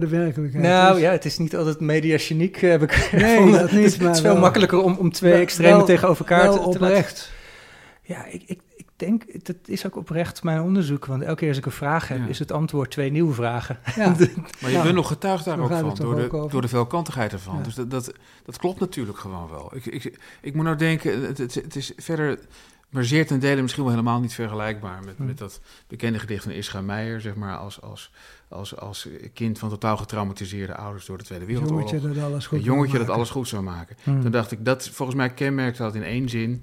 Maar de werkelijkheid Nou ja, het is niet altijd media geniek, heb ik Nee, gevonden. dat niet, Het is, maar het is veel wel- makkelijker om, om twee Wel- extremen wel- tegenover elkaar wel te, te laten- oprecht. Ja, ik, ik, ik denk, het is ook oprecht mijn onderzoek. Want elke keer als ik een vraag heb, Ja. is het antwoord twee nieuwe vragen. Ja, [LAUGHS] Maar je Nou, bent nog getuigd daar ook van, door de, over? door de veelkantigheid ervan. Ja. Dus dat, dat, dat klopt natuurlijk gewoon wel. Ik, ik, ik moet nou denken, het, het, het is verder, maar zeer ten dele misschien wel helemaal niet vergelijkbaar met, Hm. met dat bekende gedicht van Ischa Meijer, zeg maar, als, als, als, als kind van totaal getraumatiseerde ouders door de Tweede een Wereldoorlog. jongetje dat alles goed Een jongetje dat alles goed zou maken. Hmm. Toen dacht ik, dat volgens mij kenmerkt dat in één zin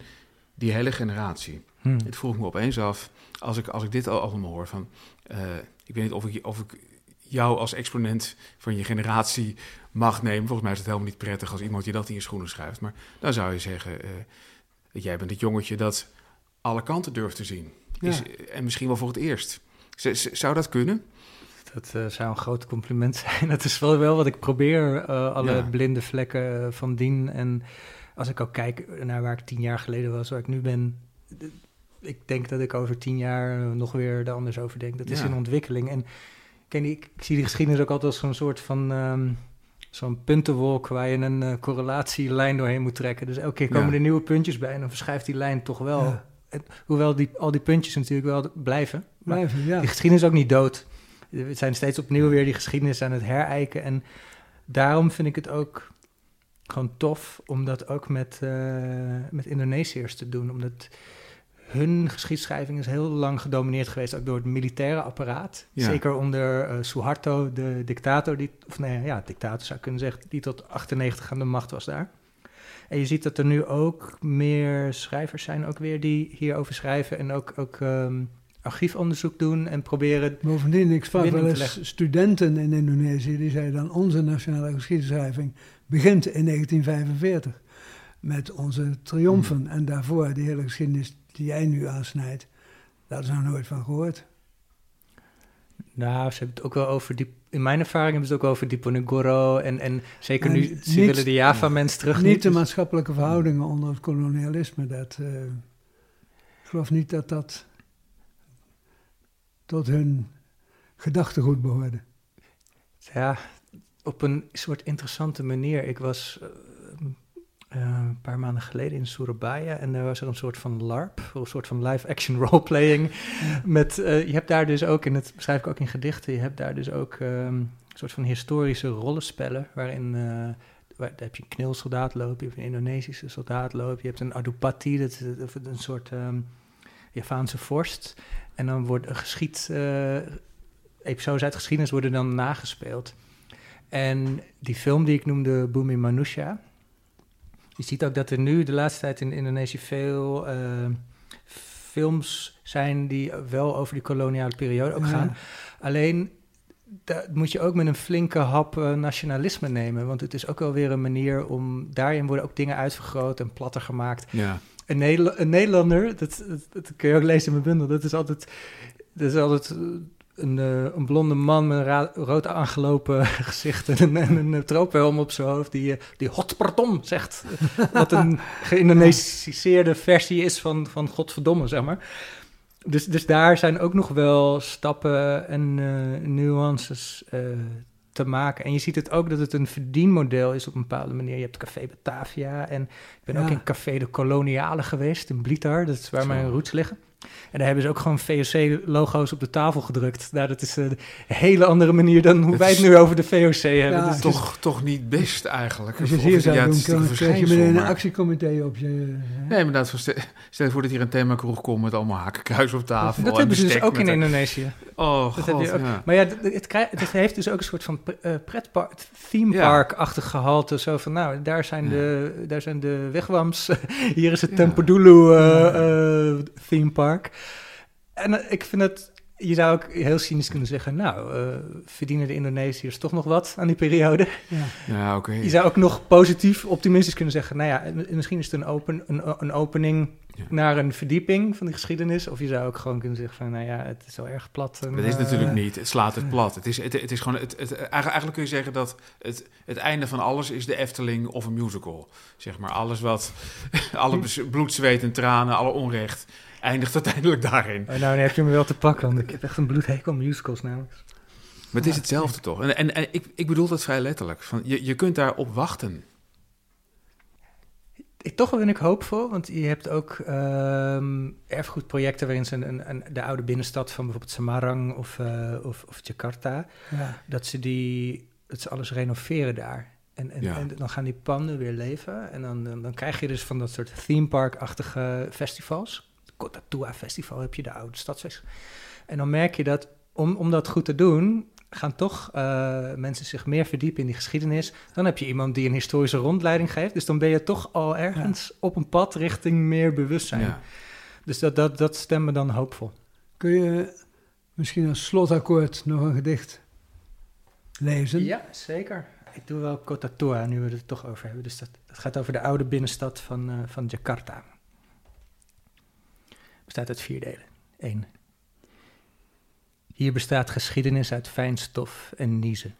die hele generatie. Hmm. Het vroeg me opeens af, als ik, als ik dit al allemaal hoor, van, eh, ik weet niet of ik, of ik jou als exponent van je generatie mag nemen. Volgens mij is het helemaal niet prettig als iemand je dat in je schoenen schuift. Maar dan zou je zeggen, eh, dat jij bent het jongetje dat alle kanten durft te zien. Ja. Is, en misschien wel voor het eerst. Z- zou dat kunnen? Dat eh, zou een groot compliment [LAUGHS] zijn. Dat is wel, wel wat ik probeer, eh, alle Ja. blinde vlekken eh, van dien. En als ik ook kijk naar waar ik tien jaar geleden was, waar ik nu ben... Ik denk dat ik over tien jaar nog weer er anders over denk. Dat is in ontwikkeling. En ken ik, ik zie die geschiedenis ook altijd als zo'n soort van... ehm, Zo'n puntenwolk waar je een correlatielijn doorheen moet trekken. Dus elke keer komen Ja. er nieuwe puntjes bij en dan verschuift die lijn toch wel. Ja. En hoewel die, al die puntjes natuurlijk wel blijven. Blijven, ja. die geschiedenis is ook niet dood. We zijn steeds opnieuw weer die geschiedenis aan het herijken. En daarom vind ik het ook gewoon tof om dat ook met, eh, met Indonesiërs te doen. Omdat hun geschiedschrijving is heel lang gedomineerd geweest, ook door het militaire apparaat. Ja. Zeker onder eh, Suharto, de dictator, die, of nee, ja, dictator zou ik kunnen zeggen, die tot 98 aan de macht was daar. En je ziet dat er nu ook meer schrijvers zijn, ook weer die hierover schrijven en ook, ook ehm, archiefonderzoek doen en proberen. Bovendien, ik sprak wel eens studenten in Indonesië, die zeiden dan onze nationale geschiedschrijving begint in 1945 met onze triomfen. Hmm. En daarvoor, die hele geschiedenis die jij nu aansnijdt, daar is nog nooit van gehoord. Nou, ze hebben het ook wel over die. In mijn ervaring hebben ze het ook over Diponegoro. En, en zeker En nu, ze willen de Java-mens terug. niet de dus- maatschappelijke verhoudingen onder het kolonialisme. Dat, eh, ik geloof niet dat dat tot hun gedachtegoed behoorde. Ja, op een soort interessante manier. Ik was eh, eh, een paar maanden geleden in Surabaya en daar was er een soort van LARP, een soort van live-action [LAUGHS] roleplaying. Met, eh, je hebt daar dus ook, en dat beschrijf ik ook in gedichten, je hebt daar dus ook ehm, een soort van historische rollenspellen, waarin waar, daar heb je een knilsoldaat lopen, je hebt een Indonesische soldaat lopen, je hebt een Adupati, dat is een soort ehm, Javaanse vorst. En dan wordt een geschied, eh, episodes uit geschiedenis worden dan nagespeeld. En die film die ik noemde, Bumi Manusha, je ziet ook dat er nu de laatste tijd in Indonesië veel eh, films zijn die wel over die koloniale periode ook Ja. gaan. Alleen dat moet je ook met een flinke hap eh, nationalisme nemen. Want het is ook wel weer een manier om... Daarin worden ook dingen uitvergroot en platter gemaakt. Ja. Een, Nederla- een Nederlander, dat, dat, dat kun je ook lezen in mijn bundel... dat is altijd, dat is altijd eh, een, eh, een blonde man met een rood aangelopen [LAUGHS] gezicht... en een, en een op zijn hoofd die, eh, die hotpardon zegt. Wat een [LAUGHS] geïndonesiseerde versie is van, van godverdomme, zeg maar. Dus, dus daar zijn ook nog wel stappen en nuances eh, te maken. En je ziet het ook dat het een verdienmodel is op een bepaalde manier. Je hebt Café Batavia en ik ben ook in Café de Koloniale geweest in Blitar. Dat is waar Zo. mijn roots liggen. En daar hebben ze ook gewoon VOC-logo's op de tafel gedrukt. Nou, dat is een hele andere manier dan hoe Het wij het is- nu over de VOC hebben. Ja, Dus- dus- Toch, toch niet best eigenlijk. Als je het hier of- zou ja, het doen, is natuurlijk dan krijg je meteen een actiecomité op je... hè? Nee, maar dat, stel je voor dat hier een themakroeg komt met allemaal hakenkruis op tafel. dat en hebben ze dus ook in Indonesië. Oh, Dat god, ook. ja. Maar ja, het, het, heeft dus ook een soort van eh, pretpark, theme park-achtig gehalte. Zo van, nou, daar zijn, Ja. de, daar zijn de wigwams. [LAUGHS] Hier is het Ja. Tempodulu eh, eh, theme park. En ik vind het... Je zou ook heel cynisch kunnen zeggen... nou, verdienen de Indonesiërs toch nog wat aan die periode? Ja. Ja, oké. Je zou ook nog positief, optimistisch kunnen zeggen... nou ja, misschien is het een, open, een, een opening Ja. naar een verdieping van die geschiedenis. Of je zou ook gewoon kunnen zeggen van... nou ja, het is wel erg plat. en, Dat is eh, natuurlijk niet. Het slaat het plat. Het is, het, het is gewoon. Het, het, eigenlijk, kun je zeggen dat het, het einde van alles is de Efteling of een musical. Zeg maar alles wat. [LAUGHS] Alle bloed, zweet en tranen, alle onrecht. eindigt uiteindelijk daarin. Oh, nou, nu heb je me wel te pakken, want ik heb echt een bloedhekel musicals namelijk. Maar het is hetzelfde toch? En, en, en ik, ik bedoel dat vrij letterlijk. Van, je, je kunt daarop wachten. Ik, toch ben ik hoopvol, want je hebt ook ehm, erfgoedprojecten waarin ze een, een, de oude binnenstad van bijvoorbeeld Semarang of, eh, of, of Jakarta, Ja. dat ze die, dat ze alles renoveren daar. En, en, Ja. en dan gaan die panden weer leven. En dan, dan, dan krijg je dus van dat soort theme park-achtige festivals. Kotatua Festival heb je, de oude stadsfest. En dan merk je dat om, om dat goed te doen, gaan toch eh, mensen zich meer verdiepen in die geschiedenis. Dan heb je iemand die een historische rondleiding geeft. Dus dan ben je toch al ergens op een pad richting meer bewustzijn. Ja. Dus dat, dat, dat stemt me dan hoopvol. Kun je misschien als slotakkoord nog een gedicht lezen? Ja, zeker. Ik doe wel Kotatua, nu we het er toch over hebben. Dus dat, dat gaat over de oude binnenstad van, eh, van Jakarta. Bestaat uit vier delen. Eén. Hier bestaat geschiedenis uit fijn stof en niezen.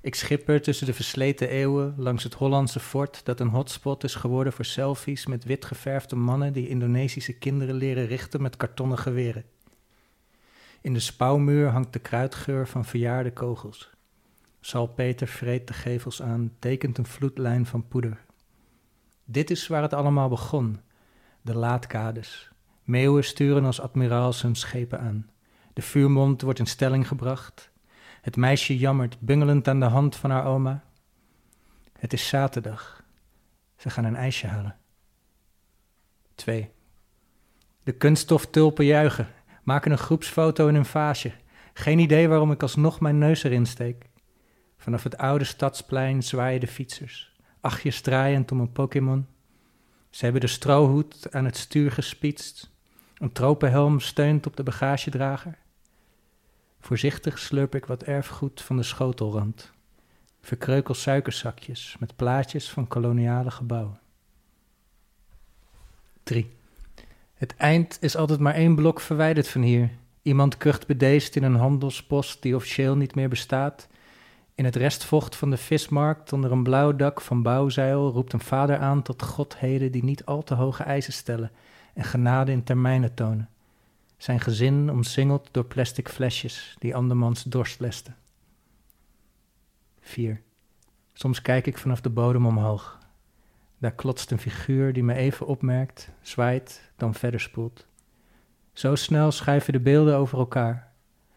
Ik schipper tussen de versleten eeuwen langs het Hollandse fort dat een hotspot is geworden voor selfies met wit geverfde mannen die Indonesische kinderen leren richten met kartonnen geweren. In de spouwmuur hangt de kruidgeur van verjaarde kogels. Salpeter vreet de gevels aan, tekent een vloedlijn van poeder. Dit is waar het allemaal begon. De laadkades. Meeuwen sturen als admiraals hun schepen aan. De vuurmond wordt in stelling gebracht. Het meisje jammert, bungelend aan de hand van haar oma. Het is zaterdag. Ze gaan een ijsje halen. 2. De kunststoftulpen juichen, maken een groepsfoto in een vaasje. Geen idee waarom ik alsnog mijn neus erin steek. Vanaf het oude stadsplein zwaaien de fietsers, achtjes draaiend om een Pokémon. Ze hebben de strohoed aan het stuur gespietst. Een tropenhelm steunt op de bagagedrager. Voorzichtig slurp ik wat erfgoed van de schotelrand. Verkreukel suikerzakjes met plaatjes van koloniale gebouwen. 3. Het eind is altijd maar één blok verwijderd van hier. Iemand kucht bedeesd in een handelspost die officieel niet meer bestaat. In het restvocht van de vismarkt onder een blauw dak van bouwzeil roept een vader aan tot godheden die niet al te hoge eisen stellen en genade in termijnen tonen. Zijn gezin omsingeld door plastic flesjes die andermans dorst lesten. 4. Soms kijk ik vanaf de bodem omhoog. Daar klotst een figuur die me even opmerkt, zwaait, dan verder spoelt. Zo snel schuiven de beelden over elkaar.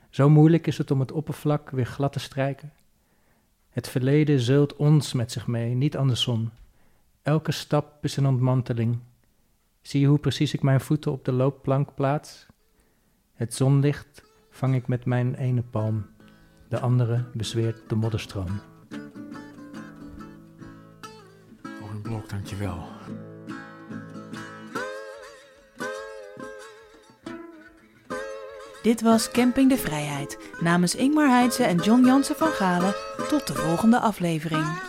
Zo moeilijk is het om het oppervlak weer glad te strijken. Het verleden zeult ons met zich mee, niet andersom. Elke stap is een ontmanteling. Zie je hoe precies ik mijn voeten op de loopplank plaats? Het zonlicht vang ik met mijn ene palm, de andere bezweert de modderstroom. Oh, een blok, dankjewel. Dit was Camping de Vrijheid namens Ingmar Heidse en John Jansen van Galen. Tot de volgende aflevering.